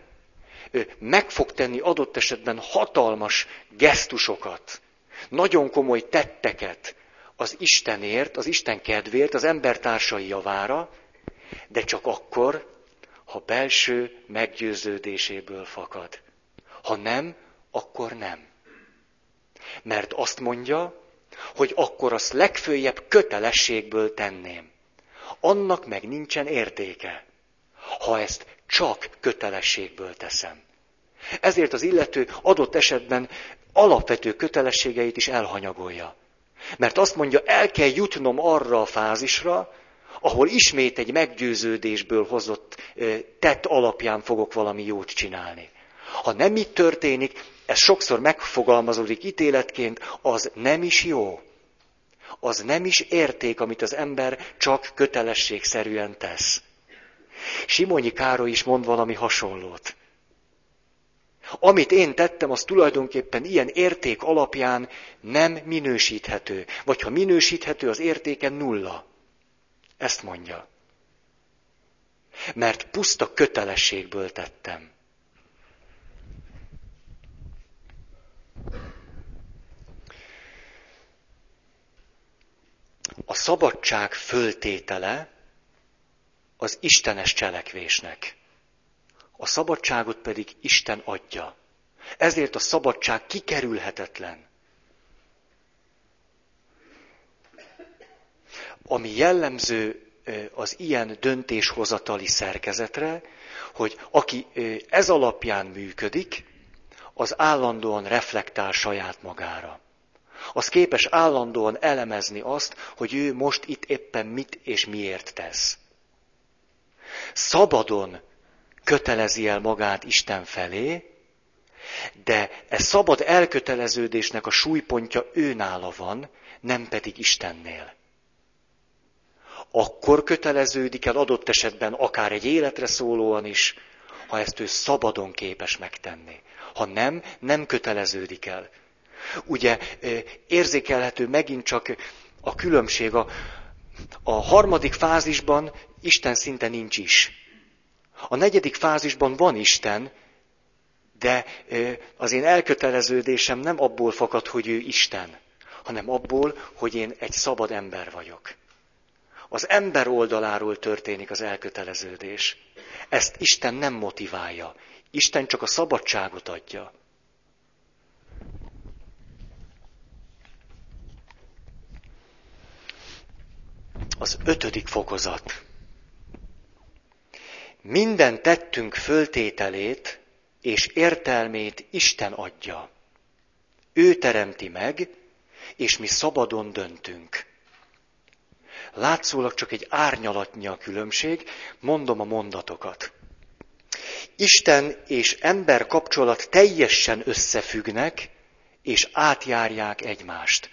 meg fog tenni adott esetben hatalmas gesztusokat, nagyon komoly tetteket az Istenért, az Isten kedvéért, az embertársai javára, de csak akkor, ha belső meggyőződéséből fakad. Ha nem, akkor nem. Mert azt mondja, hogy akkor azt legfőjebb kötelességből tenném. Annak meg nincsen értéke, ha ezt csak kötelességből teszem. Ezért az illető adott esetben alapvető kötelességeit is elhanyagolja. Mert azt mondja, el kell jutnom arra a fázisra, ahol ismét egy meggyőződésből hozott tett alapján fogok valami jót csinálni. Ha nem így történik, ez sokszor megfogalmazódik ítéletként, az nem is jó. Az nem is érték, amit az ember csak kötelességszerűen tesz. Simonyi Károly is mond valami hasonlót. Amit én tettem, az tulajdonképpen ilyen érték alapján nem minősíthető. Vagy ha minősíthető, az értéke nulla. Ezt mondja. Mert puszta kötelességből tettem. szabadság föltétele az istenes cselekvésnek. A szabadságot pedig Isten adja. Ezért a szabadság kikerülhetetlen. Ami jellemző az ilyen döntéshozatali szerkezetre, hogy aki ez alapján működik, az állandóan reflektál saját magára. Az képes állandóan elemezni azt, hogy ő most itt éppen mit és miért tesz. Szabadon kötelezi el magát Isten felé, de e szabad elköteleződésnek a súlypontja őnála van, nem pedig Istennél. Akkor köteleződik el adott esetben akár egy életre szólóan is, ha ezt ő szabadon képes megtenni. Ha nem, nem köteleződik el. Ugye érzékelhető megint csak a különbség. A, a harmadik fázisban Isten szinte nincs is. A negyedik fázisban van Isten, de az én elköteleződésem nem abból fakad, hogy ő Isten, hanem abból, hogy én egy szabad ember vagyok. Az ember oldaláról történik az elköteleződés. Ezt Isten nem motiválja. Isten csak a szabadságot adja. Az ötödik fokozat. Minden tettünk föltételét és értelmét Isten adja. Ő teremti meg, és mi szabadon döntünk. Látszólag csak egy árnyalatnyi a különbség, mondom a mondatokat. Isten és ember kapcsolat teljesen összefüggnek, és átjárják egymást.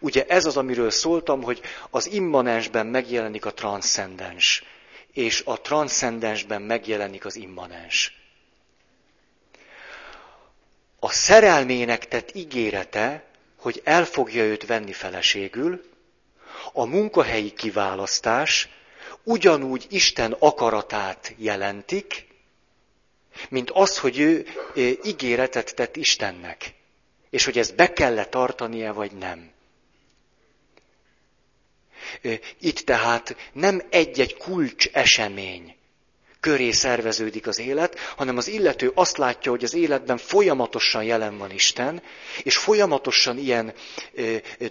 Ugye ez az, amiről szóltam, hogy az immanensben megjelenik a transzcendens, és a transzcendensben megjelenik az immanens. A szerelmének tett ígérete, hogy el fogja őt venni feleségül, a munkahelyi kiválasztás ugyanúgy Isten akaratát jelentik, mint az, hogy ő ígéretet tett Istennek, és hogy ezt be kell tartania, vagy nem. Itt tehát nem egy-egy kulcs esemény köré szerveződik az élet, hanem az illető azt látja, hogy az életben folyamatosan jelen van Isten, és folyamatosan ilyen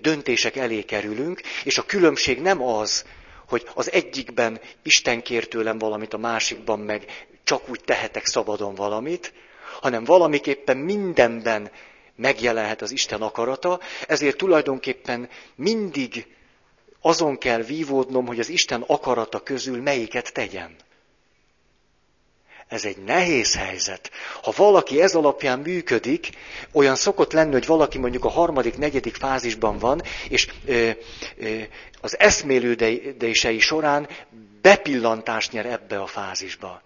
döntések elé kerülünk, és a különbség nem az, hogy az egyikben Isten kér tőlem valamit, a másikban meg csak úgy tehetek szabadon valamit, hanem valamiképpen mindenben megjelenhet az Isten akarata, ezért tulajdonképpen mindig azon kell vívódnom, hogy az Isten akarata közül melyiket tegyem. Ez egy nehéz helyzet. Ha valaki ez alapján működik, olyan szokott lenni, hogy valaki mondjuk a harmadik, negyedik fázisban van, és ö, ö, az eszmélődései során bepillantást nyer ebbe a fázisba.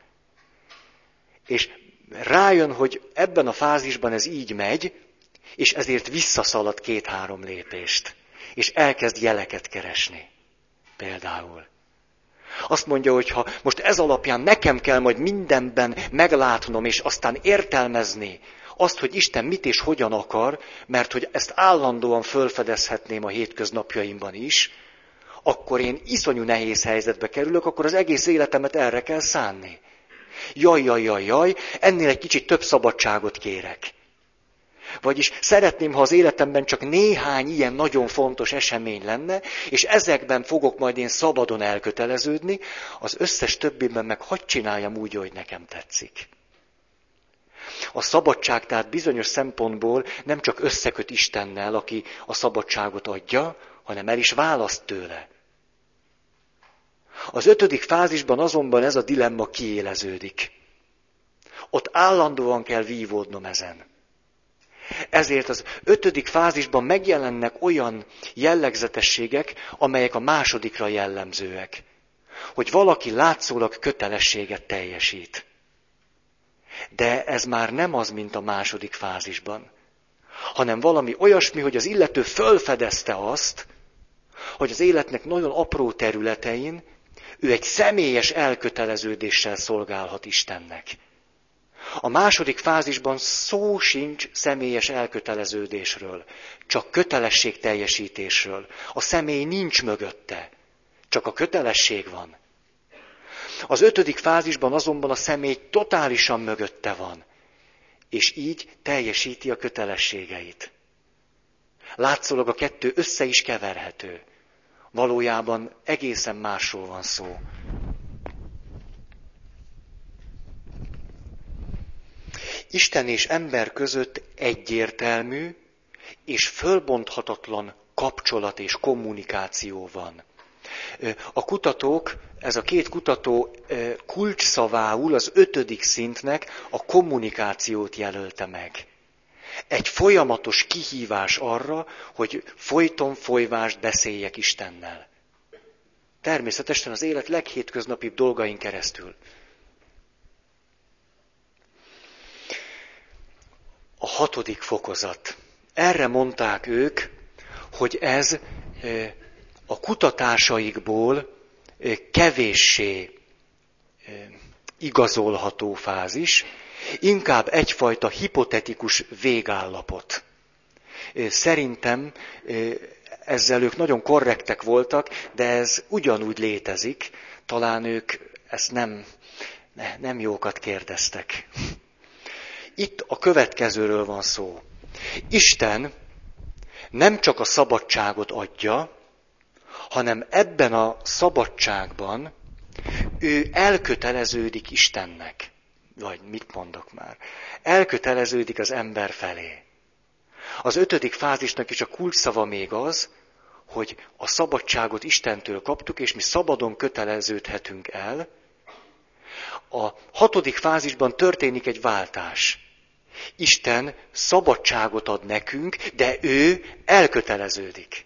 És rájön, hogy ebben a fázisban ez így megy, és ezért visszaszalad két-három lépést. És elkezd jeleket keresni. Például. Azt mondja, hogy ha most ez alapján nekem kell majd mindenben meglátnom, és aztán értelmezni azt, hogy Isten mit és hogyan akar, mert hogy ezt állandóan fölfedezhetném a hétköznapjaimban is, akkor én iszonyú nehéz helyzetbe kerülök, akkor az egész életemet erre kell szánni. Jaj, jaj, jaj, jaj, ennél egy kicsit több szabadságot kérek. Vagyis szeretném, ha az életemben csak néhány ilyen nagyon fontos esemény lenne, és ezekben fogok majd én szabadon elköteleződni, az összes többiben meg hadd csináljam úgy, hogy nekem tetszik. A szabadság tehát bizonyos szempontból nem csak összeköt Istennel, aki a szabadságot adja, hanem el is választ tőle. Az ötödik fázisban azonban ez a dilemma kiéleződik. Ott állandóan kell vívódnom ezen. Ezért az ötödik fázisban megjelennek olyan jellegzetességek, amelyek a másodikra jellemzőek. Hogy valaki látszólag kötelességet teljesít. De ez már nem az, mint a második fázisban, hanem valami olyasmi, hogy az illető fölfedezte azt, hogy az életnek nagyon apró területein ő egy személyes elköteleződéssel szolgálhat Istennek. A második fázisban szó sincs személyes elköteleződésről, csak kötelesség teljesítésről. A személy nincs mögötte. Csak a kötelesség van. Az ötödik fázisban azonban a személy totálisan mögötte van, és így teljesíti a kötelességeit. Látszólag a kettő össze is keverhető. Valójában egészen másról van szó. Isten és ember között egyértelmű és fölbonthatatlan kapcsolat és kommunikáció van. A kutatók, ez a két kutató kulcsszavául az ötödik szintnek a kommunikációt jelölte meg. Egy folyamatos kihívás arra, hogy folyton folyvást beszéljek Istennel. Természetesen az élet leghétköznapibb dolgain keresztül. A hatodik fokozat. Erre mondták ők, hogy ez a kutatásaikból kevéssé igazolható fázis, inkább egyfajta hipotetikus végállapot. Szerintem ezzel ők nagyon korrektek voltak, de ez ugyanúgy létezik, talán ők ezt nem, nem jókat kérdeztek. Itt a következőről van szó. Isten nem csak a szabadságot adja, hanem ebben a szabadságban ő elköteleződik Istennek. Vagy mit mondok már? Elköteleződik az ember felé. Az ötödik fázisnak is a kulcsszava még az, hogy a szabadságot Istentől kaptuk, és mi szabadon köteleződhetünk el. A hatodik fázisban történik egy váltás. Isten szabadságot ad nekünk, de ő elköteleződik.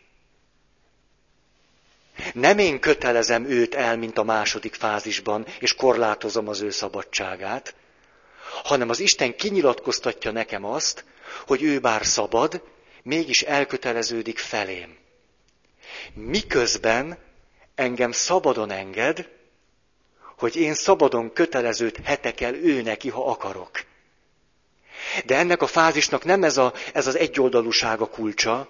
Nem én kötelezem őt el, mint a második fázisban, és korlátozom az ő szabadságát, hanem az Isten kinyilatkoztatja nekem azt, hogy ő bár szabad, mégis elköteleződik felém. Miközben engem szabadon enged, hogy én szabadon köteleződhetek el ő neki, ha akarok. De ennek a fázisnak nem ez, a, ez az egyoldalúság a kulcsa,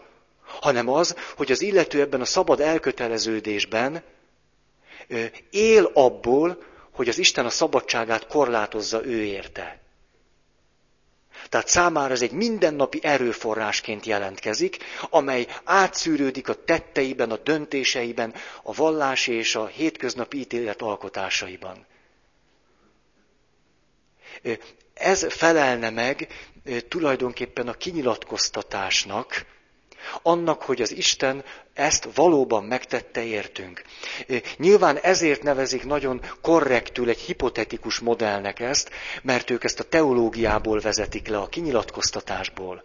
hanem az, hogy az illető ebben a szabad elköteleződésben él abból, hogy az Isten a szabadságát korlátozza ő érte. Tehát számára ez egy mindennapi erőforrásként jelentkezik, amely átszűrődik a tetteiben, a döntéseiben, a vallási és a hétköznapi ítélet alkotásaiban. Ez felelne meg tulajdonképpen a kinyilatkoztatásnak, annak, hogy az Isten ezt valóban megtette értünk. Nyilván ezért nevezik nagyon korrektül egy hipotetikus modellnek ezt, mert ők ezt a teológiából vezetik le, a kinyilatkoztatásból.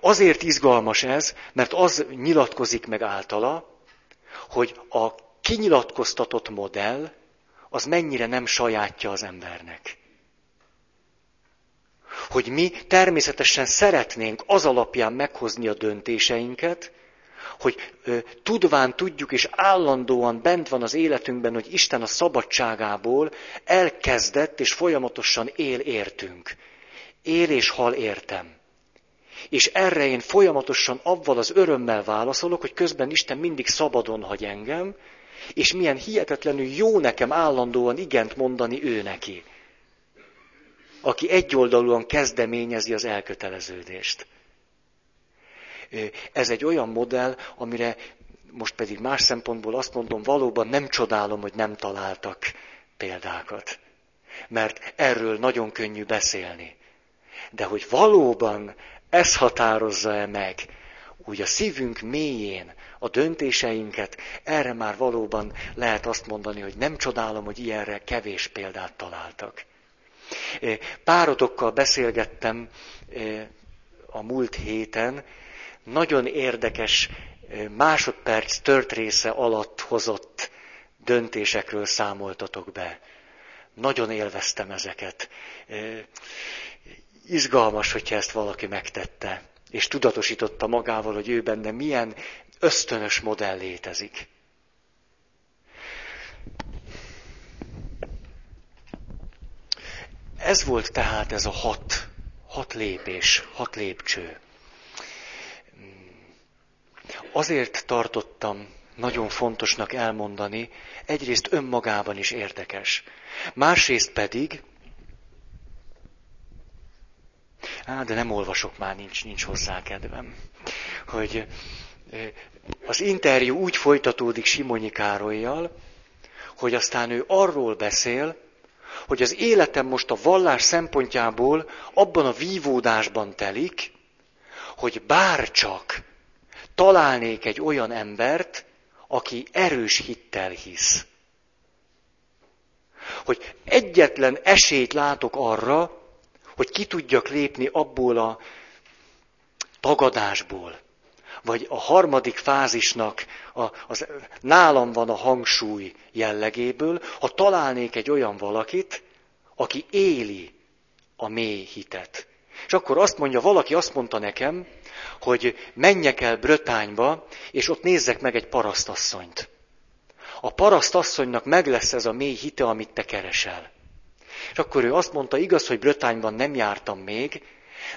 Azért izgalmas ez, mert az nyilatkozik meg általa, hogy a kinyilatkoztatott modell az mennyire nem sajátja az embernek hogy mi természetesen szeretnénk az alapján meghozni a döntéseinket, hogy ö, tudván tudjuk és állandóan bent van az életünkben, hogy Isten a szabadságából elkezdett és folyamatosan él értünk. Él és hal értem. És erre én folyamatosan avval az örömmel válaszolok, hogy közben Isten mindig szabadon hagy engem, és milyen hihetetlenül jó nekem állandóan igent mondani ő neki aki egyoldalúan kezdeményezi az elköteleződést. Ez egy olyan modell, amire most pedig más szempontból azt mondom, valóban nem csodálom, hogy nem találtak példákat. Mert erről nagyon könnyű beszélni. De hogy valóban ez határozza-e meg, úgy a szívünk mélyén a döntéseinket, erre már valóban lehet azt mondani, hogy nem csodálom, hogy ilyenre kevés példát találtak. Párotokkal beszélgettem a múlt héten, nagyon érdekes másodperc tört része alatt hozott döntésekről számoltatok be. Nagyon élveztem ezeket. Izgalmas, hogyha ezt valaki megtette, és tudatosította magával, hogy ő benne milyen ösztönös modell létezik. Ez volt tehát ez a hat, hat lépés, hat lépcső. azért tartottam nagyon fontosnak elmondani, egyrészt önmagában is érdekes, másrészt pedig, á, de nem olvasok már, nincs, nincs hozzá kedvem, hogy az interjú úgy folytatódik Simonyi Károlyjal, hogy aztán ő arról beszél, hogy az életem most a vallás szempontjából abban a vívódásban telik, hogy bárcsak találnék egy olyan embert, aki erős hittel hisz. Hogy egyetlen esélyt látok arra, hogy ki tudjak lépni abból a tagadásból, vagy a harmadik fázisnak a, az, nálam van a hangsúly jellegéből, ha találnék egy olyan valakit, aki éli a mély hitet. És akkor azt mondja, valaki azt mondta nekem, hogy menjek el Brötányba, és ott nézzek meg egy parasztasszonyt. A parasztasszonynak meg lesz ez a mély hite, amit te keresel. És akkor ő azt mondta, igaz, hogy Brötányban nem jártam még,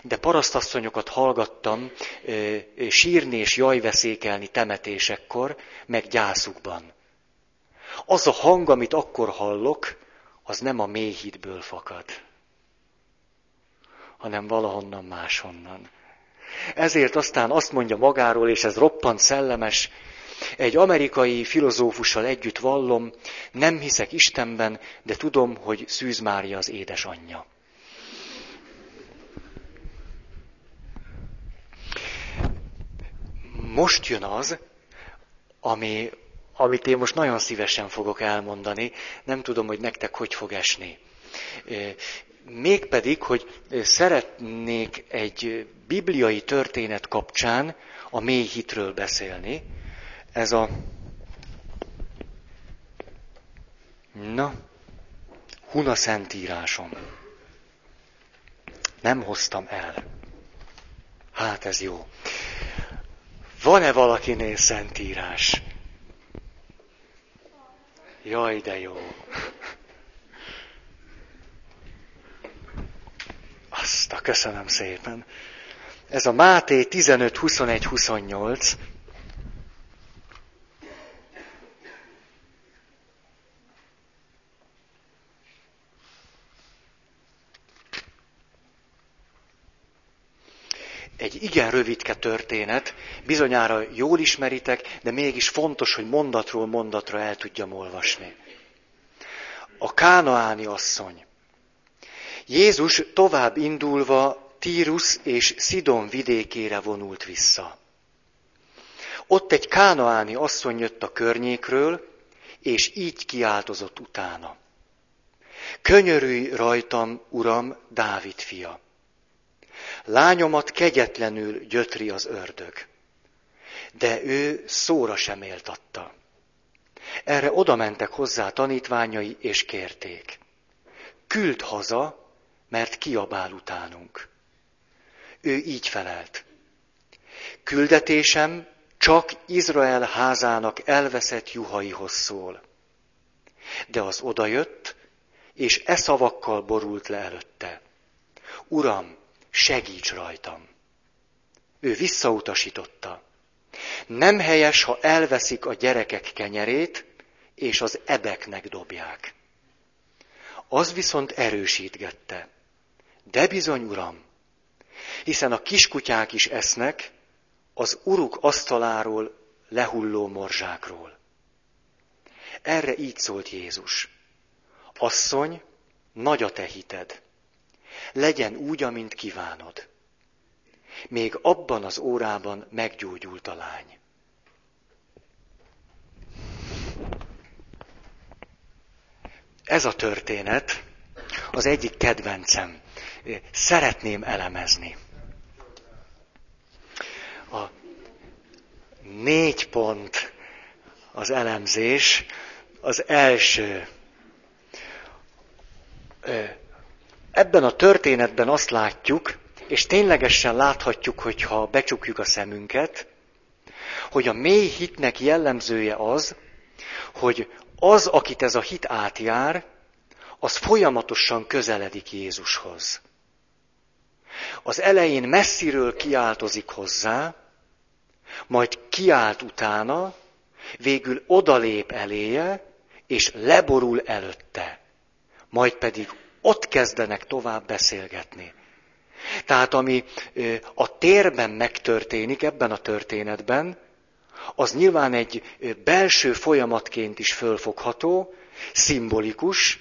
de parasztasszonyokat hallgattam sírni és jajveszékelni temetésekkor, meg gyászukban. Az a hang, amit akkor hallok, az nem a mély fakad, hanem valahonnan máshonnan. Ezért aztán azt mondja magáról, és ez roppant szellemes, egy amerikai filozófussal együtt vallom, nem hiszek Istenben, de tudom, hogy Szűz Mária az édesanyja. Most jön az, ami, amit én most nagyon szívesen fogok elmondani, nem tudom, hogy nektek hogy fog esni. Mégpedig, hogy szeretnék egy bibliai történet kapcsán a mély hitről beszélni. Ez a... Na, Huna Szentírásom. Nem hoztam el. Hát ez jó. Van-e valakinél szentírás? Jaj, de jó. Azt a köszönöm szépen. Ez a Máté 15, 21, 28. Egy igen rövidke történet, bizonyára jól ismeritek, de mégis fontos, hogy mondatról mondatra el tudjam olvasni. A kánaáni asszony. Jézus tovább indulva Tírus és Szidon vidékére vonult vissza. Ott egy kánaáni asszony jött a környékről, és így kiáltozott utána. Könyörülj rajtam, uram, Dávid fia! Lányomat kegyetlenül gyötri az ördög. De ő szóra sem éltatta. Erre oda mentek hozzá tanítványai, és kérték. Küld haza, mert kiabál utánunk. Ő így felelt. Küldetésem csak Izrael házának elveszett juhaihoz szól. De az odajött, és e szavakkal borult le előtte. Uram, segíts rajtam. Ő visszautasította. Nem helyes, ha elveszik a gyerekek kenyerét, és az ebeknek dobják. Az viszont erősítgette. De bizony, uram, hiszen a kiskutyák is esznek az uruk asztaláról lehulló morzsákról. Erre így szólt Jézus. Asszony, nagy a te hited. Legyen úgy, amint kívánod. Még abban az órában meggyógyult a lány. Ez a történet az egyik kedvencem szeretném elemezni. A négy pont az elemzés, az első. Ebben a történetben azt látjuk, és ténylegesen láthatjuk, hogyha becsukjuk a szemünket, hogy a mély hitnek jellemzője az, hogy az, akit ez a hit átjár, az folyamatosan közeledik Jézushoz az elején messziről kiáltozik hozzá, majd kiált utána, végül odalép eléje, és leborul előtte. Majd pedig ott kezdenek tovább beszélgetni. Tehát ami a térben megtörténik ebben a történetben, az nyilván egy belső folyamatként is fölfogható, szimbolikus.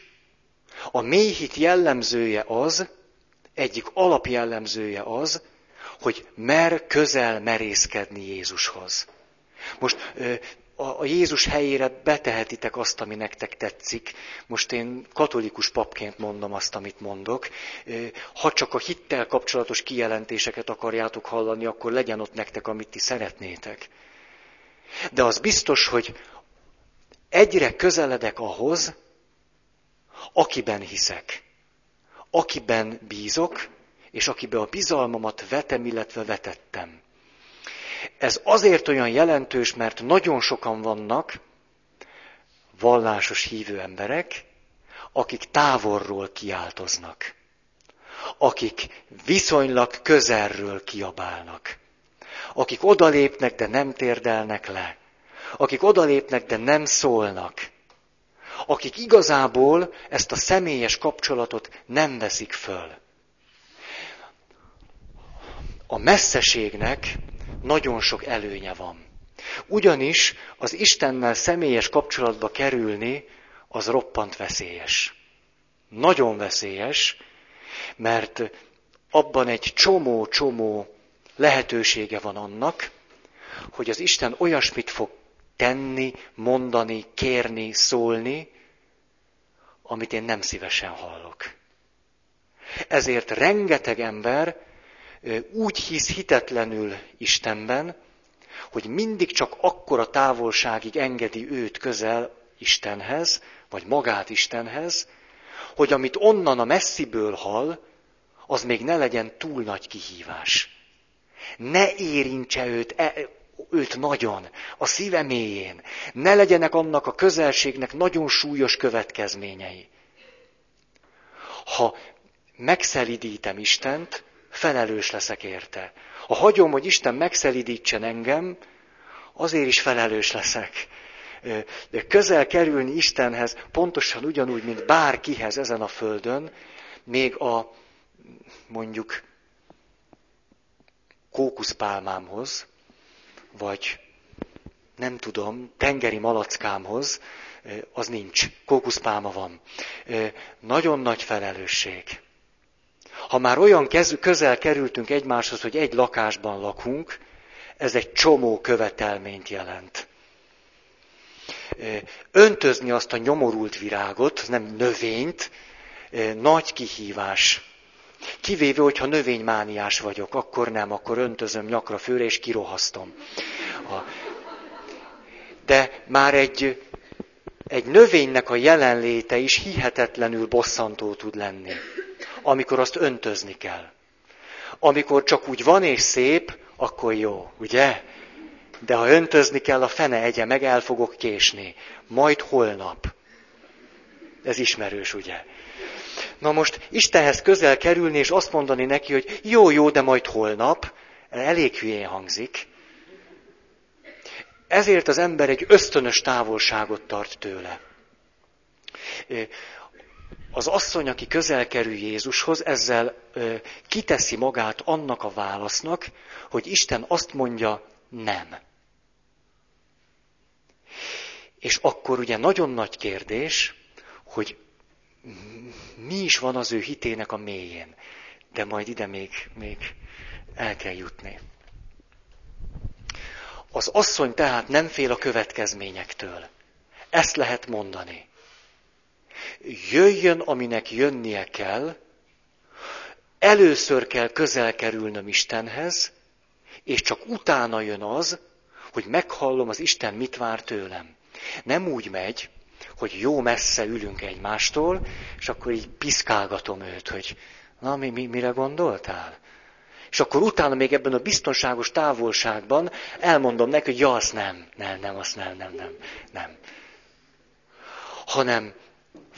A mélyhit jellemzője az, egyik alapjellemzője az, hogy mer közel merészkedni Jézushoz. Most a Jézus helyére betehetitek azt, ami nektek tetszik. Most én katolikus papként mondom azt, amit mondok. Ha csak a hittel kapcsolatos kijelentéseket akarjátok hallani, akkor legyen ott nektek, amit ti szeretnétek. De az biztos, hogy egyre közeledek ahhoz, akiben hiszek, akiben bízok, és akibe a bizalmamat vetem, illetve vetettem. Ez azért olyan jelentős, mert nagyon sokan vannak vallásos hívő emberek, akik távolról kiáltoznak, akik viszonylag közelről kiabálnak, akik odalépnek, de nem térdelnek le, akik odalépnek, de nem szólnak, akik igazából ezt a személyes kapcsolatot nem veszik föl. A messzeségnek nagyon sok előnye van. Ugyanis az Istennel személyes kapcsolatba kerülni, az roppant veszélyes. Nagyon veszélyes, mert abban egy csomó-csomó lehetősége van annak, hogy az Isten olyasmit fog tenni, mondani, kérni, szólni, amit én nem szívesen hallok. Ezért rengeteg ember úgy hisz hitetlenül Istenben, hogy mindig csak akkora távolságig engedi őt közel Istenhez, vagy magát Istenhez, hogy amit onnan a messziből hall, az még ne legyen túl nagy kihívás. Ne érintse őt, e, őt nagyon, a szíve mélyén. Ne legyenek annak a közelségnek nagyon súlyos következményei. Ha megszelidítem Istent, felelős leszek érte. Ha hagyom, hogy Isten megszelidítsen engem, azért is felelős leszek. De közel kerülni Istenhez pontosan ugyanúgy, mint bárkihez ezen a földön, még a mondjuk kókuszpálmámhoz, vagy nem tudom, tengeri malackámhoz, az nincs. Kókuszpálma van. Nagyon nagy felelősség. Ha már olyan közel kerültünk egymáshoz, hogy egy lakásban lakunk, ez egy csomó követelményt jelent. Öntözni azt a nyomorult virágot, nem növényt, nagy kihívás. Kivéve, hogyha növénymániás vagyok, akkor nem, akkor öntözöm nyakra főre és kirohasztom. De már egy, egy növénynek a jelenléte is hihetetlenül bosszantó tud lenni amikor azt öntözni kell. Amikor csak úgy van és szép, akkor jó, ugye? De ha öntözni kell, a fene egye meg, el fogok késni. Majd holnap. Ez ismerős, ugye? Na most Istenhez közel kerülni, és azt mondani neki, hogy jó, jó, de majd holnap, elég hülyén hangzik. Ezért az ember egy ösztönös távolságot tart tőle az asszony, aki közel kerül Jézushoz, ezzel ö, kiteszi magát annak a válasznak, hogy Isten azt mondja, nem. És akkor ugye nagyon nagy kérdés, hogy mi is van az ő hitének a mélyén. De majd ide még, még el kell jutni. Az asszony tehát nem fél a következményektől. Ezt lehet mondani jöjjön, aminek jönnie kell, először kell közel kerülnöm Istenhez, és csak utána jön az, hogy meghallom az Isten mit vár tőlem. Nem úgy megy, hogy jó messze ülünk egymástól, és akkor így piszkálgatom őt, hogy na, mi, mi, mire gondoltál? És akkor utána még ebben a biztonságos távolságban elmondom neki, hogy ja, azt nem, nem, nem, azt nem, nem, nem, nem. Hanem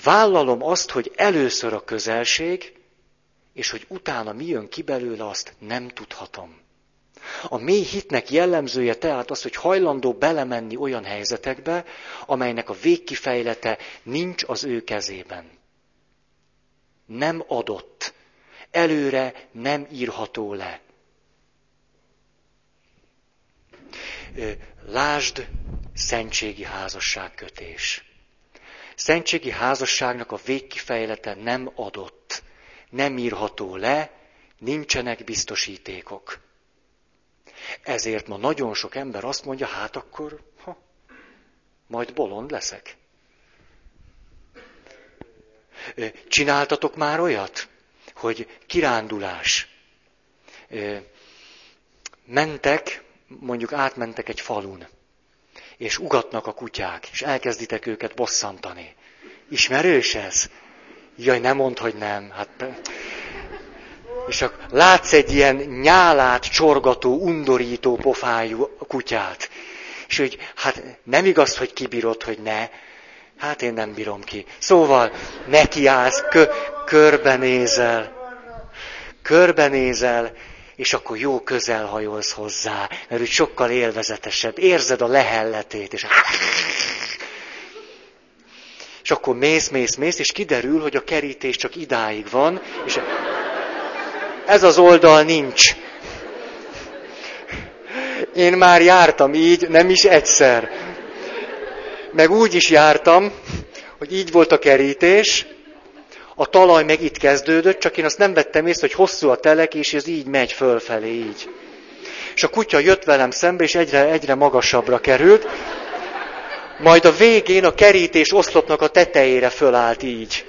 Vállalom azt, hogy először a közelség, és hogy utána mi jön ki belőle, azt nem tudhatom. A mély hitnek jellemzője tehát az, hogy hajlandó belemenni olyan helyzetekbe, amelynek a végkifejlete nincs az ő kezében. Nem adott. Előre nem írható le. Lásd, szentségi házasságkötés. Szentségi házasságnak a végkifejlete nem adott, nem írható le, nincsenek biztosítékok. Ezért ma nagyon sok ember azt mondja, hát akkor, ha, majd bolond leszek. Csináltatok már olyat, hogy kirándulás. Mentek, mondjuk átmentek egy falun, és ugatnak a kutyák, és elkezditek őket bosszantani. Ismerős ez? Jaj, nem mond, hogy nem. Hát, és akkor látsz egy ilyen nyálát csorgató, undorító pofájú kutyát. És hogy hát nem igaz, hogy kibírod, hogy ne. Hát én nem bírom ki. Szóval nekiállsz, kö, körbenézel. Körbenézel, és akkor jó közel hajolsz hozzá, mert úgy sokkal élvezetesebb. Érzed a lehelletét, és és akkor mész, mész, mész, és kiderül, hogy a kerítés csak idáig van, és ez az oldal nincs. Én már jártam így, nem is egyszer. Meg úgy is jártam, hogy így volt a kerítés, a talaj meg itt kezdődött, csak én azt nem vettem észre, hogy hosszú a telek, és ez így megy fölfelé, így. És a kutya jött velem szembe, és egyre, egyre magasabbra került. Majd a végén a kerítés oszlopnak a tetejére fölállt így.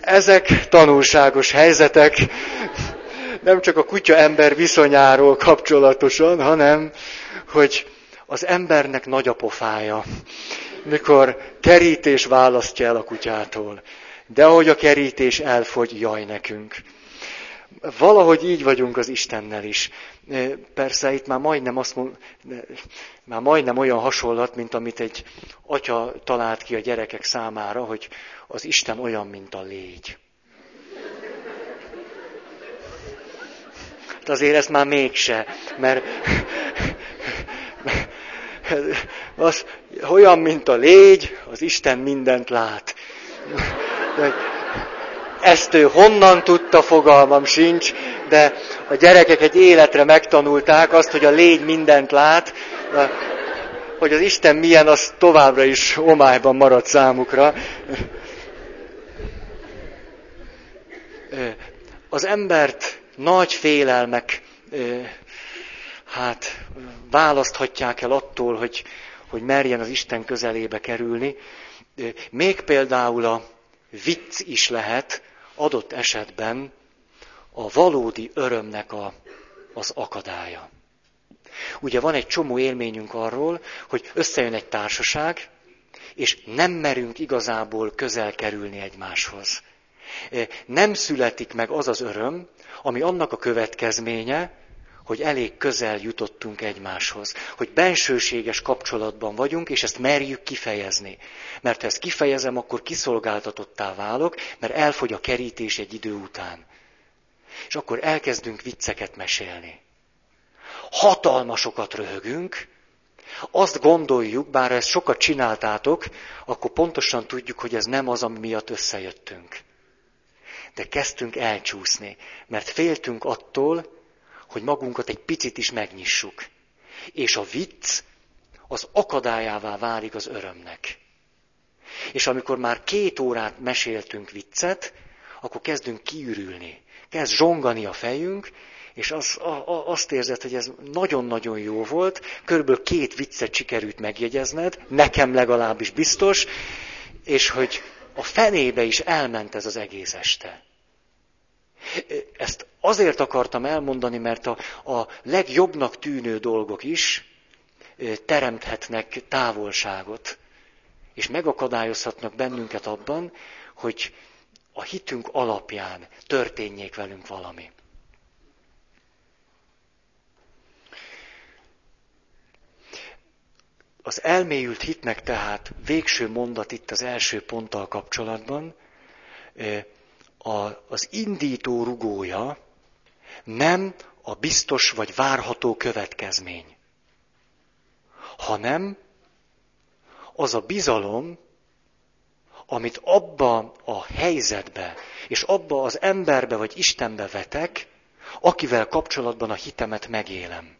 Ezek tanulságos helyzetek, nem csak a kutya-ember viszonyáról kapcsolatosan, hanem, hogy az embernek nagy a pofája, mikor kerítés választja el a kutyától. De ahogy a kerítés elfogy, jaj nekünk. Valahogy így vagyunk az Istennel is. Persze itt már majdnem azt mond, már majdnem olyan hasonlat, mint amit egy atya talált ki a gyerekek számára, hogy az Isten olyan, mint a légy. Hát azért ez már mégse, mert az olyan, mint a légy, az Isten mindent lát. Ezt ő honnan tudta, fogalmam sincs, de a gyerekek egy életre megtanulták azt, hogy a légy mindent lát, hogy az Isten milyen, az továbbra is omályban marad számukra. Az embert nagy félelmek hát választhatják el attól, hogy, hogy merjen az Isten közelébe kerülni. Még például a vicc is lehet adott esetben a valódi örömnek a, az akadálya. Ugye van egy csomó élményünk arról, hogy összejön egy társaság, és nem merünk igazából közel kerülni egymáshoz. Nem születik meg az az öröm, ami annak a következménye, hogy elég közel jutottunk egymáshoz, hogy bensőséges kapcsolatban vagyunk, és ezt merjük kifejezni. Mert ha ezt kifejezem, akkor kiszolgáltatottá válok, mert elfogy a kerítés egy idő után. És akkor elkezdünk vicceket mesélni. Hatalmasokat röhögünk, azt gondoljuk, bár ezt sokat csináltátok, akkor pontosan tudjuk, hogy ez nem az, ami miatt összejöttünk. De kezdtünk elcsúszni, mert féltünk attól, hogy magunkat egy picit is megnyissuk. És a vicc az akadályává válik az örömnek. És amikor már két órát meséltünk viccet, akkor kezdünk kiürülni. Kezd zsongani a fejünk, és az, a, a, azt érzed, hogy ez nagyon-nagyon jó volt, körülbelül két viccet sikerült megjegyezned, nekem legalábbis biztos, és hogy a fenébe is elment ez az egész este. Ezt azért akartam elmondani, mert a, a legjobbnak tűnő dolgok is teremthetnek távolságot, és megakadályozhatnak bennünket abban, hogy a hitünk alapján történjék velünk valami. Az elmélyült hitnek tehát végső mondat itt az első ponttal kapcsolatban, a, az indító rugója nem a biztos vagy várható következmény, hanem az a bizalom, amit abba a helyzetbe, és abba az emberbe vagy Istenbe vetek, akivel kapcsolatban a hitemet megélem.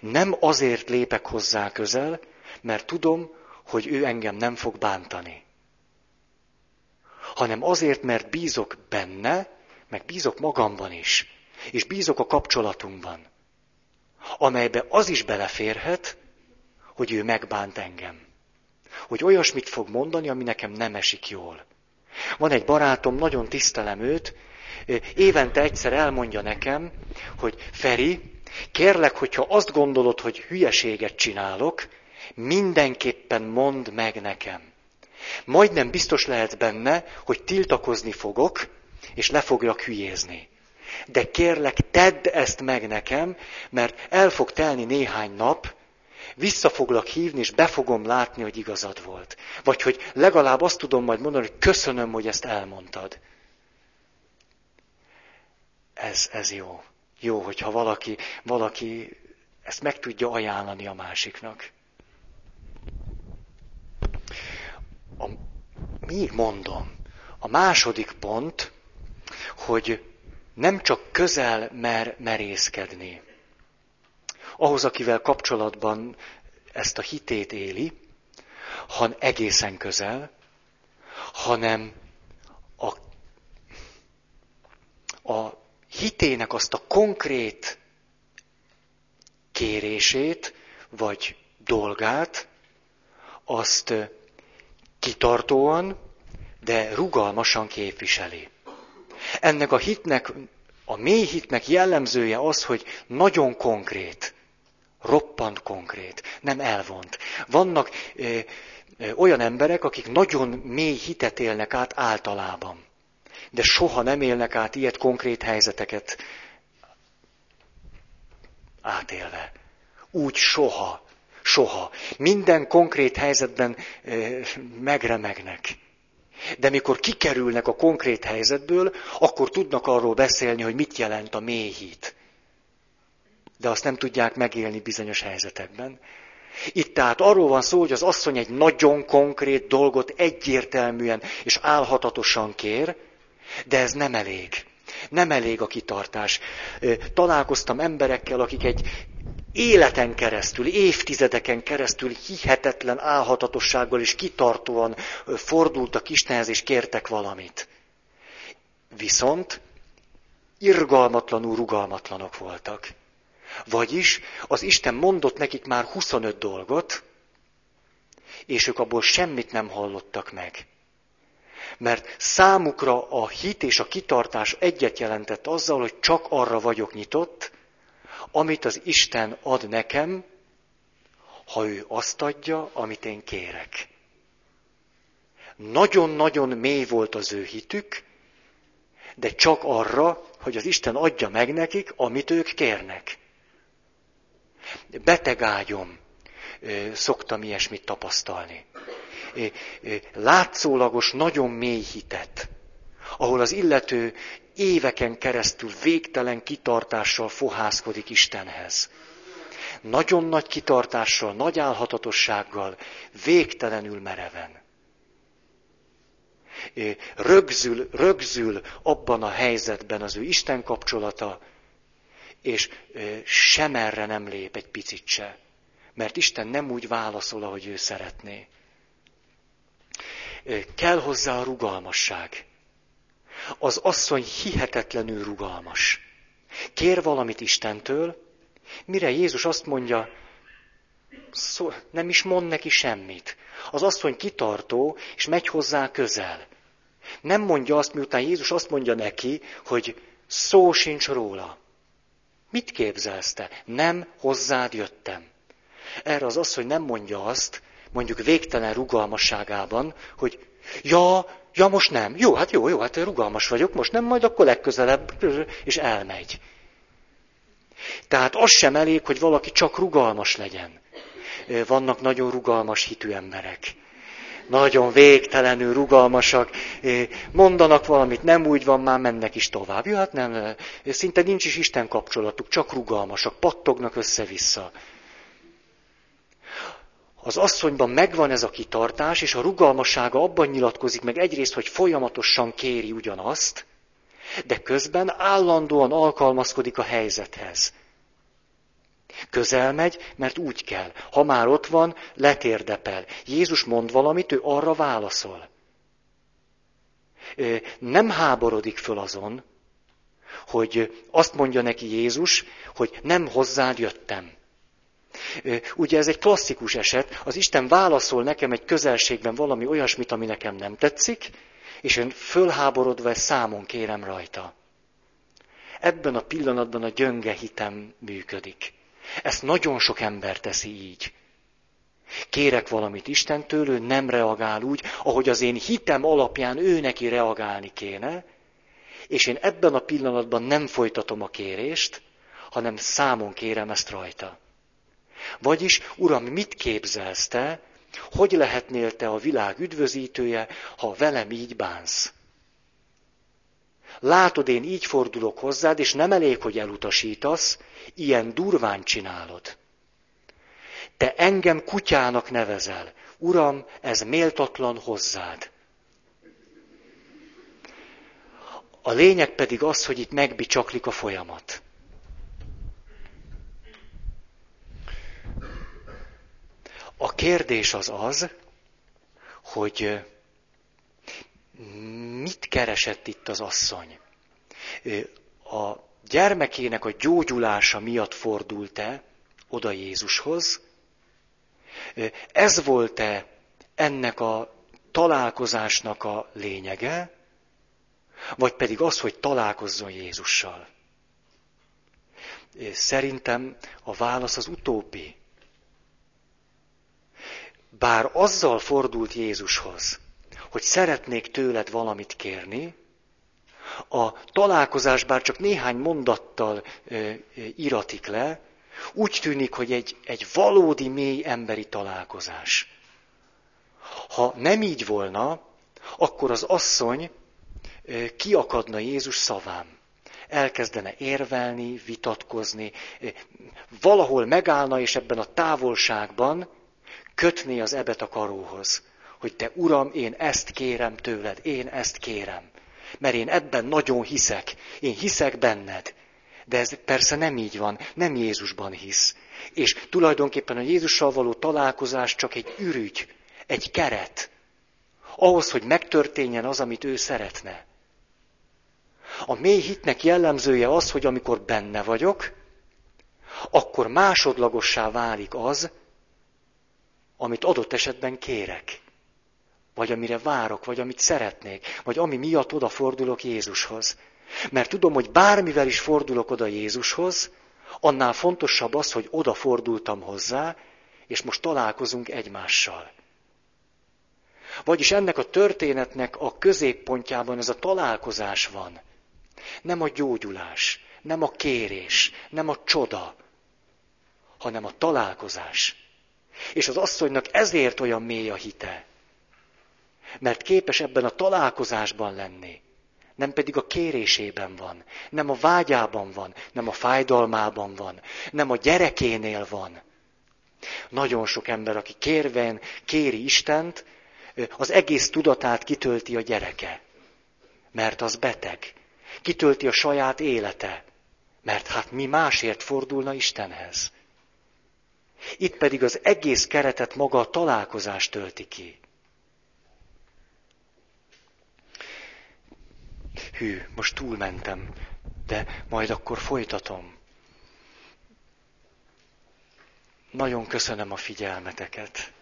Nem azért lépek hozzá közel, mert tudom, hogy ő engem nem fog bántani. Hanem azért, mert bízok benne, meg bízok magamban is, és bízok a kapcsolatunkban, amelybe az is beleférhet, hogy ő megbánt engem. Hogy olyasmit fog mondani, ami nekem nem esik jól. Van egy barátom, nagyon tisztelem őt, évente egyszer elmondja nekem, hogy Feri, kérlek, hogyha azt gondolod, hogy hülyeséget csinálok, mindenképpen mondd meg nekem. Majdnem biztos lehet benne, hogy tiltakozni fogok, és le foglak hülyézni. De kérlek, tedd ezt meg nekem, mert el fog telni néhány nap, vissza foglak hívni, és be fogom látni, hogy igazad volt. Vagy hogy legalább azt tudom majd mondani, hogy köszönöm, hogy ezt elmondtad. Ez, ez jó. Jó, hogyha valaki, valaki ezt meg tudja ajánlani a másiknak. A, még mondom, a második pont, hogy nem csak közel mer merészkedni. Ahhoz, akivel kapcsolatban ezt a hitét éli, han egészen közel, hanem a, a hitének azt a konkrét kérését, vagy dolgát, azt kitartóan, de rugalmasan képviseli. Ennek a hitnek, a mély hitnek jellemzője az, hogy nagyon konkrét, roppant konkrét, nem elvont. Vannak ö, ö, olyan emberek, akik nagyon mély hitet élnek át általában, de soha nem élnek át ilyet konkrét helyzeteket átélve. Úgy soha, soha. Minden konkrét helyzetben megremegnek. De mikor kikerülnek a konkrét helyzetből, akkor tudnak arról beszélni, hogy mit jelent a mély hit. De azt nem tudják megélni bizonyos helyzetekben. Itt tehát arról van szó, hogy az asszony egy nagyon konkrét dolgot egyértelműen és álhatatosan kér, de ez nem elég. Nem elég a kitartás. Találkoztam emberekkel, akik egy életen keresztül, évtizedeken keresztül hihetetlen álhatatossággal és kitartóan fordultak Istenhez és kértek valamit. Viszont irgalmatlanul rugalmatlanok voltak. Vagyis az Isten mondott nekik már 25 dolgot, és ők abból semmit nem hallottak meg. Mert számukra a hit és a kitartás egyet jelentett azzal, hogy csak arra vagyok nyitott, amit az Isten ad nekem, ha ő azt adja, amit én kérek. Nagyon-nagyon mély volt az ő hitük, de csak arra, hogy az Isten adja meg nekik, amit ők kérnek. Betegágyom, szoktam ilyesmit tapasztalni. Látszólagos, nagyon mély hitet, ahol az illető éveken keresztül végtelen kitartással fohászkodik Istenhez. Nagyon nagy kitartással, nagy álhatatossággal, végtelenül mereven. Rögzül, rögzül abban a helyzetben az ő Isten kapcsolata, és sem nem lép egy picit se. Mert Isten nem úgy válaszol, ahogy ő szeretné. Kell hozzá a rugalmasság. Az asszony hihetetlenül rugalmas. Kér valamit Istentől, mire Jézus azt mondja, szó, nem is mond neki semmit. Az asszony kitartó, és megy hozzá közel. Nem mondja azt, miután Jézus azt mondja neki, hogy szó sincs róla. Mit képzelsz te? Nem hozzád jöttem. Erre az asszony nem mondja azt, mondjuk végtelen rugalmasságában, hogy ja, Ja, most nem. Jó, hát jó, jó, hát rugalmas vagyok, most nem, majd akkor legközelebb, és elmegy. Tehát az sem elég, hogy valaki csak rugalmas legyen. Vannak nagyon rugalmas hitű emberek. nagyon végtelenül rugalmasak, mondanak valamit, nem úgy van, már mennek is tovább. Jó, hát nem, szinte nincs is Isten kapcsolatuk, csak rugalmasak, pattognak össze-vissza. Az asszonyban megvan ez a kitartás, és a rugalmassága abban nyilatkozik meg egyrészt, hogy folyamatosan kéri ugyanazt, de közben állandóan alkalmazkodik a helyzethez. Közel megy, mert úgy kell. Ha már ott van, letérdepel. Jézus mond valamit, ő arra válaszol. Nem háborodik föl azon, hogy azt mondja neki Jézus, hogy nem hozzád jöttem. Ugye ez egy klasszikus eset, az Isten válaszol nekem egy közelségben valami olyasmit, ami nekem nem tetszik, és én fölháborodva ezt számon kérem rajta. Ebben a pillanatban a gyönge hitem működik. Ezt nagyon sok ember teszi így. Kérek valamit Istentől, ő nem reagál úgy, ahogy az én hitem alapján ő neki reagálni kéne, és én ebben a pillanatban nem folytatom a kérést, hanem számon kérem ezt rajta. Vagyis, Uram, mit képzelsz te, hogy lehetnél te a világ üdvözítője, ha velem így bánsz? Látod, én így fordulok hozzád, és nem elég, hogy elutasítasz, ilyen durván csinálod. Te engem kutyának nevezel. Uram, ez méltatlan hozzád. A lényeg pedig az, hogy itt megbicsaklik a folyamat. A kérdés az az, hogy mit keresett itt az asszony? A gyermekének a gyógyulása miatt fordult-e oda Jézushoz? Ez volt-e ennek a találkozásnak a lényege? Vagy pedig az, hogy találkozzon Jézussal? Szerintem a válasz az utóbbi. Bár azzal fordult Jézushoz, hogy szeretnék tőled valamit kérni, a találkozás bár csak néhány mondattal ö, iratik le, úgy tűnik, hogy egy, egy valódi mély emberi találkozás. Ha nem így volna, akkor az asszony kiakadna Jézus szavám. Elkezdene érvelni, vitatkozni, valahol megállna, és ebben a távolságban kötné az ebet a karóhoz hogy te Uram, én ezt kérem tőled, én ezt kérem. Mert én ebben nagyon hiszek, én hiszek benned. De ez persze nem így van, nem Jézusban hisz. És tulajdonképpen a Jézussal való találkozás csak egy ürügy, egy keret. Ahhoz, hogy megtörténjen az, amit ő szeretne. A mély hitnek jellemzője az, hogy amikor benne vagyok, akkor másodlagossá válik az, amit adott esetben kérek vagy amire várok, vagy amit szeretnék, vagy ami miatt odafordulok Jézushoz. Mert tudom, hogy bármivel is fordulok oda Jézushoz, annál fontosabb az, hogy odafordultam hozzá, és most találkozunk egymással. Vagyis ennek a történetnek a középpontjában ez a találkozás van. Nem a gyógyulás, nem a kérés, nem a csoda, hanem a találkozás. És az asszonynak ezért olyan mély a hite. Mert képes ebben a találkozásban lenni. Nem pedig a kérésében van, nem a vágyában van, nem a fájdalmában van, nem a gyerekénél van. Nagyon sok ember, aki kérven kéri Istent, az egész tudatát kitölti a gyereke. Mert az beteg. Kitölti a saját élete. Mert hát mi másért fordulna Istenhez. Itt pedig az egész keretet maga a találkozás tölti ki. hű, most túlmentem, de majd akkor folytatom. Nagyon köszönöm a figyelmeteket.